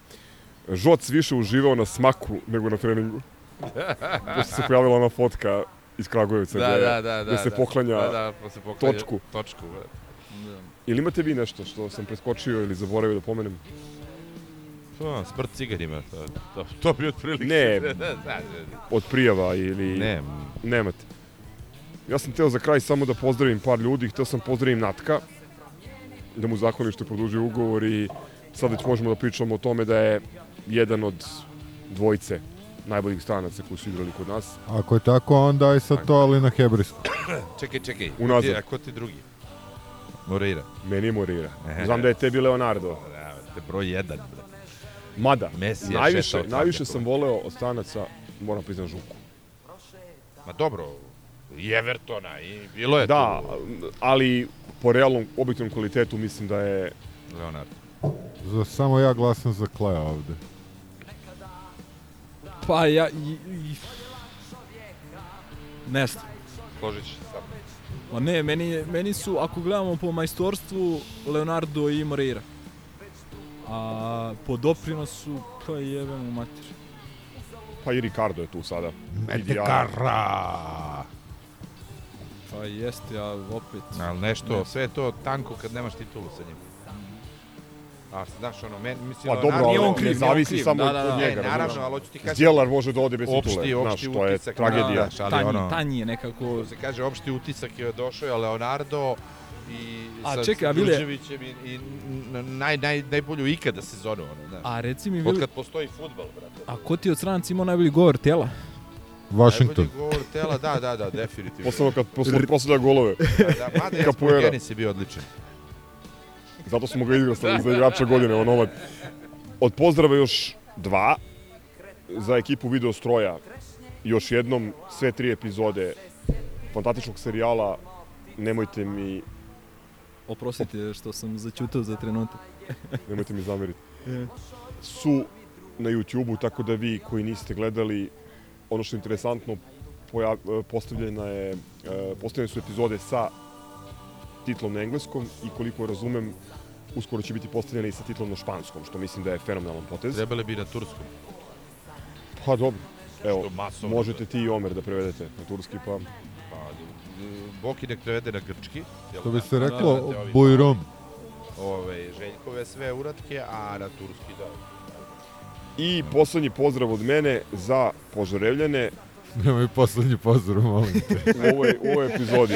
Žoc više uživao na smaku nego na treningu. Pošto se pojavila ona fotka iz Kragujevca
Da,
gde,
da, da,
gde
da,
se
da.
poklanja
Da, da, pa se poklanja
točku.
Točku, brate.
Ili imate vi nešto što sam preskočio ili zaboravio da pomenem?
To, smrt cigarima, to, to, to bi otprilike...
Ne.
Da, da, da.
Od prijava ili...
Ne,
Nemate. Ja sam teo za kraj samo da pozdravim par ljudi, hteo sam pozdravim Natka, da mu zahvalim što je produžio ugovor i sad već možemo da pričamo o tome da je jedan od dvojice najboljih stranaca koji su igrali kod nas.
Ako je tako, onda aj sad to, ali na hebrijsku.
čekaj, čekaj.
Unazad.
Ti- A ko ti drugi? Moreira.
Meni je Morira. Znam da je tebi Leonardo.
Da, te broj jedan.
Mada,
Messi je
najviše, najviše sam voleo od stranaca, moram priznam Žuku.
Ma dobro, i Evertona, i bilo je
Da,
tu
ali po realnom, objektivnom kvalitetu mislim da je
Leonardo.
Za, samo ja glasam za Kleja ovde.
Pa ja... I, i, ne znam.
složit sam.
Ma ne, meni, meni su, ako gledamo po majstorstvu, Leonardo i Moreira. A po doprinosu, pa jebem u mater.
Pa i Ricardo je tu sada.
Metekara!
Pa jeste, a opet...
Ali nešto,
Ne.
sve je to tanko kad nemaš titulu sa njim. A znaš ono, men, mislim,
Pa dobro,
Leonardo-
ali
on
ne
kriv, nije on
zavisi
kriv,
samo
da, da,
od
da.
Ne,
njega.
naravno,
razumeš?
ali hoću ti kažem...
Zdjelar može da ode bez
Opšti-
titule, znaš,
opšti
to je tragedija.
znaš, ali
tanji,
ono-
tanji je nekako...
To se kaže, opšti utisak je došao je Leonardo i
A
sa
čekaj, a Vile-
Đurđevićem i, i naj, naj, najbolju ikada sezonu. Ono, znaš.
A reci mi,
Od
Vili,
kad postoji futbal, brate.
a ko ti od stranaca imao najbolji govor tela?
Washington.
Najbolji govor tela, da, da, da, definitivno.
Posebno kad posle posleda golove.
Da, da, mada
Capoeira.
Jasper je bio odličan.
Zato smo ga igrali za igrača godine. On ovaj. Od pozdrava još dva za ekipu Video Stroja. Još jednom sve tri epizode fantastičnog serijala Nemojte mi,
Oprostite što sam začutao za trenutak.
nemojte mi zameriti.
E.
Su na YouTube-u, tako da vi koji niste gledali, ono što je interesantno, pojav, postavljena je, e, postavljene su epizode sa titlom na engleskom i koliko razumem, uskoro će biti postavljene i sa titlom na španskom, što mislim da je fenomenalan potez.
Trebali bi na turskom.
Pa dobro. Evo, možete ti i Omer da prevedete na turski, pa
Boki nek prevede na grčki. jel
To bi
da?
se
Da,
reklo
ovi-
Bujrom.
Ove, Željkove sve uratke, a na turski da.
I poslednji pozdrav od mene za Požarevljane
Nemoj poslednji pozdrav, molim te.
u ovoj, u ovoj epizodi.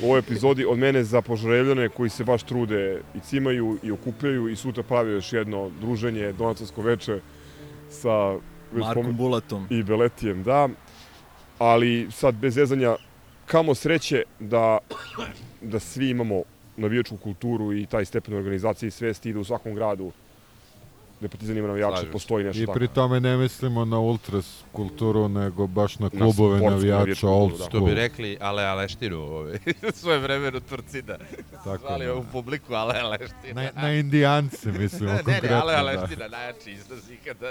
U ovoj epizodi od mene za Požarevljane koji se baš trude i cimaju i okupljaju i sutra prave još jedno druženje, donatorsko veče sa
Markom
spomen-
Bulatom.
i Beletijem, da. Ali sad bez zezanja, kamo sreće da, da svi imamo navijačku kulturu i taj stepen organizacije i svesti i da u svakom gradu gde Partizan ima navijače,
Slažem se.
postoji nešto
I
tako.
pri tome ne mislimo na ultras kulturu, nego baš na
Na
klubove
sportsku
navijača,
navijačku
old
da.
Što bi
school.
rekli Ale Aleštinu, ovaj, svoje vremenu Turcina.
Tako
Zvali
da.
ovu publiku Ale Aleština.
Na, na indijance mislimo
Ne, ne,
konkretno.
Ale
da.
Aleština, najjači izraz ikada.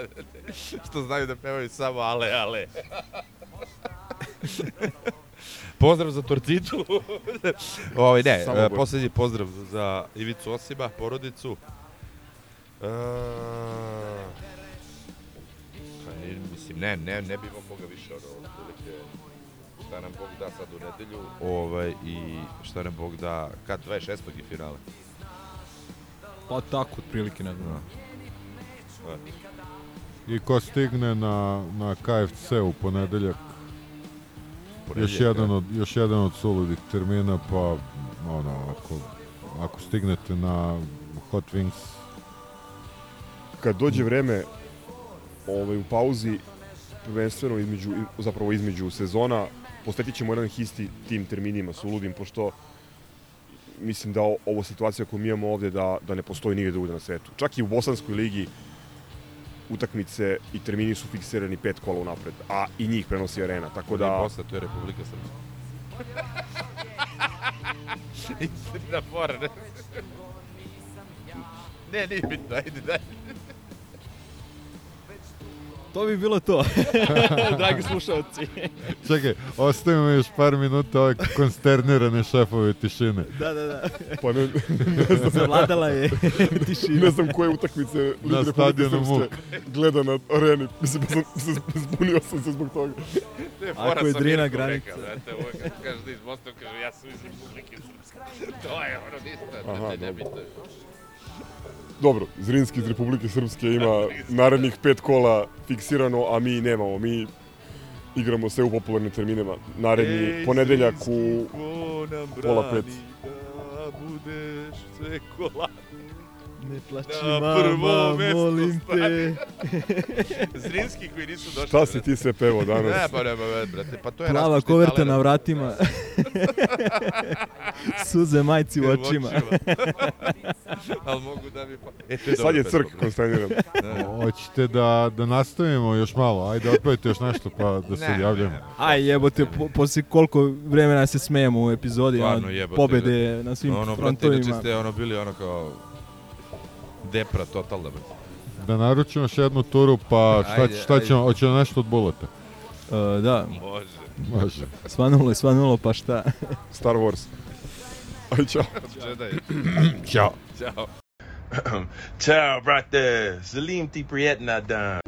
Što znaju da pevaju samo Ale, Ale. Pozdrav za Torcitu. ovaj, ne,
Samo
e,
bolje.
posljednji pozdrav za Ivicu Osiba, porodicu. E, pa ne, mislim, ne, ne, ne bi vam Boga više, ono, otprilike, šta nam Bog da sad u nedelju, ovaj, i šta nam Bog da, kad 26. je finale.
Pa tako, otprilike, ne znam.
Eto.
I ko stigne na, na KFC u ponedeljak, još jedan, od, još jedan od suludih termina, pa ono, ako, ako stignete na Hot Wings,
kad dođe vreme ovaj, u pauzi, prvenstveno između, zapravo između sezona, posvetit ćemo jedan isti tim terminima su ludim, pošto mislim da ovo situacija koju mi imamo ovde da, da ne postoji nigde drugde na svetu. Čak i u Bosanskoj ligi utakmice i termini su fiksirani pet kola unapred, a i njih prenosi arena, tako
Da.
da...
Posle, to je Republika Srpska. Istina fora, ne? Ne, nije bitno, ajde, daj.
To bi bilo to, dragi slušalci.
čekaj, ostavimo još par minuta ove konsternirane šefove tišine.
da, da, da.
Pa ne,
Zavladala je tišina.
ne znam koje utakmice Lige Republike
stadionu
Srpske gleda na areni. Mislim, ja sam se zbunio sam se zbog toga.
Ne,
Ako
fora
je Drina granica.
Rekao, znate, ovo kad kažeš da iz Bosne, kaže ja sam iz Republike Srpske. To je ono ništa,
Aha,
ne, ne, bitno.
Dobro, Zrinski iz Republike Srpske ima narednih pet kola fiksirano, a mi nemamo. Mi igramo sve u popularnim terminima. Naredni
Ej,
ponedeljak u pola pet.
Da budeš sve kola.
Ne plaći,
Na
mama,
prvo mesto
molim te.
Zrinski koji nisu došli.
šta si ti sve pevao
Ne,
danas?
pa nema veze, brate. Pa to je
Plava koverta na vratima. Suze majci u očima.
Ali mogu da mi pa... E, to je
Sad je crk konsterniran.
brate.
Hoćete da, da nastavimo još malo, ajde otpevajte još nešto pa da se
Ne,
javljamo.
ne,
Aj jebote, po, poslije koliko vremena se smejemo u epizodi,
Stvarno,
ono,
jebote,
pobede na svim
Ono, brate,
frontovima.
inače ste ono bili ono kao... Depra totalna, brate.
Da naručimo još jednu turu, pa šta,
Ajde,
šta
ajde.
ćemo, hoćemo nešto od buleta.
Uh, da.
Može.
Može.
Svanulo je svanulo, pa šta?
Star Wars. Aj, čao.
Jedi.
Ćao.
Ćao.
Ciao, brate. Salim ti prijetna dan.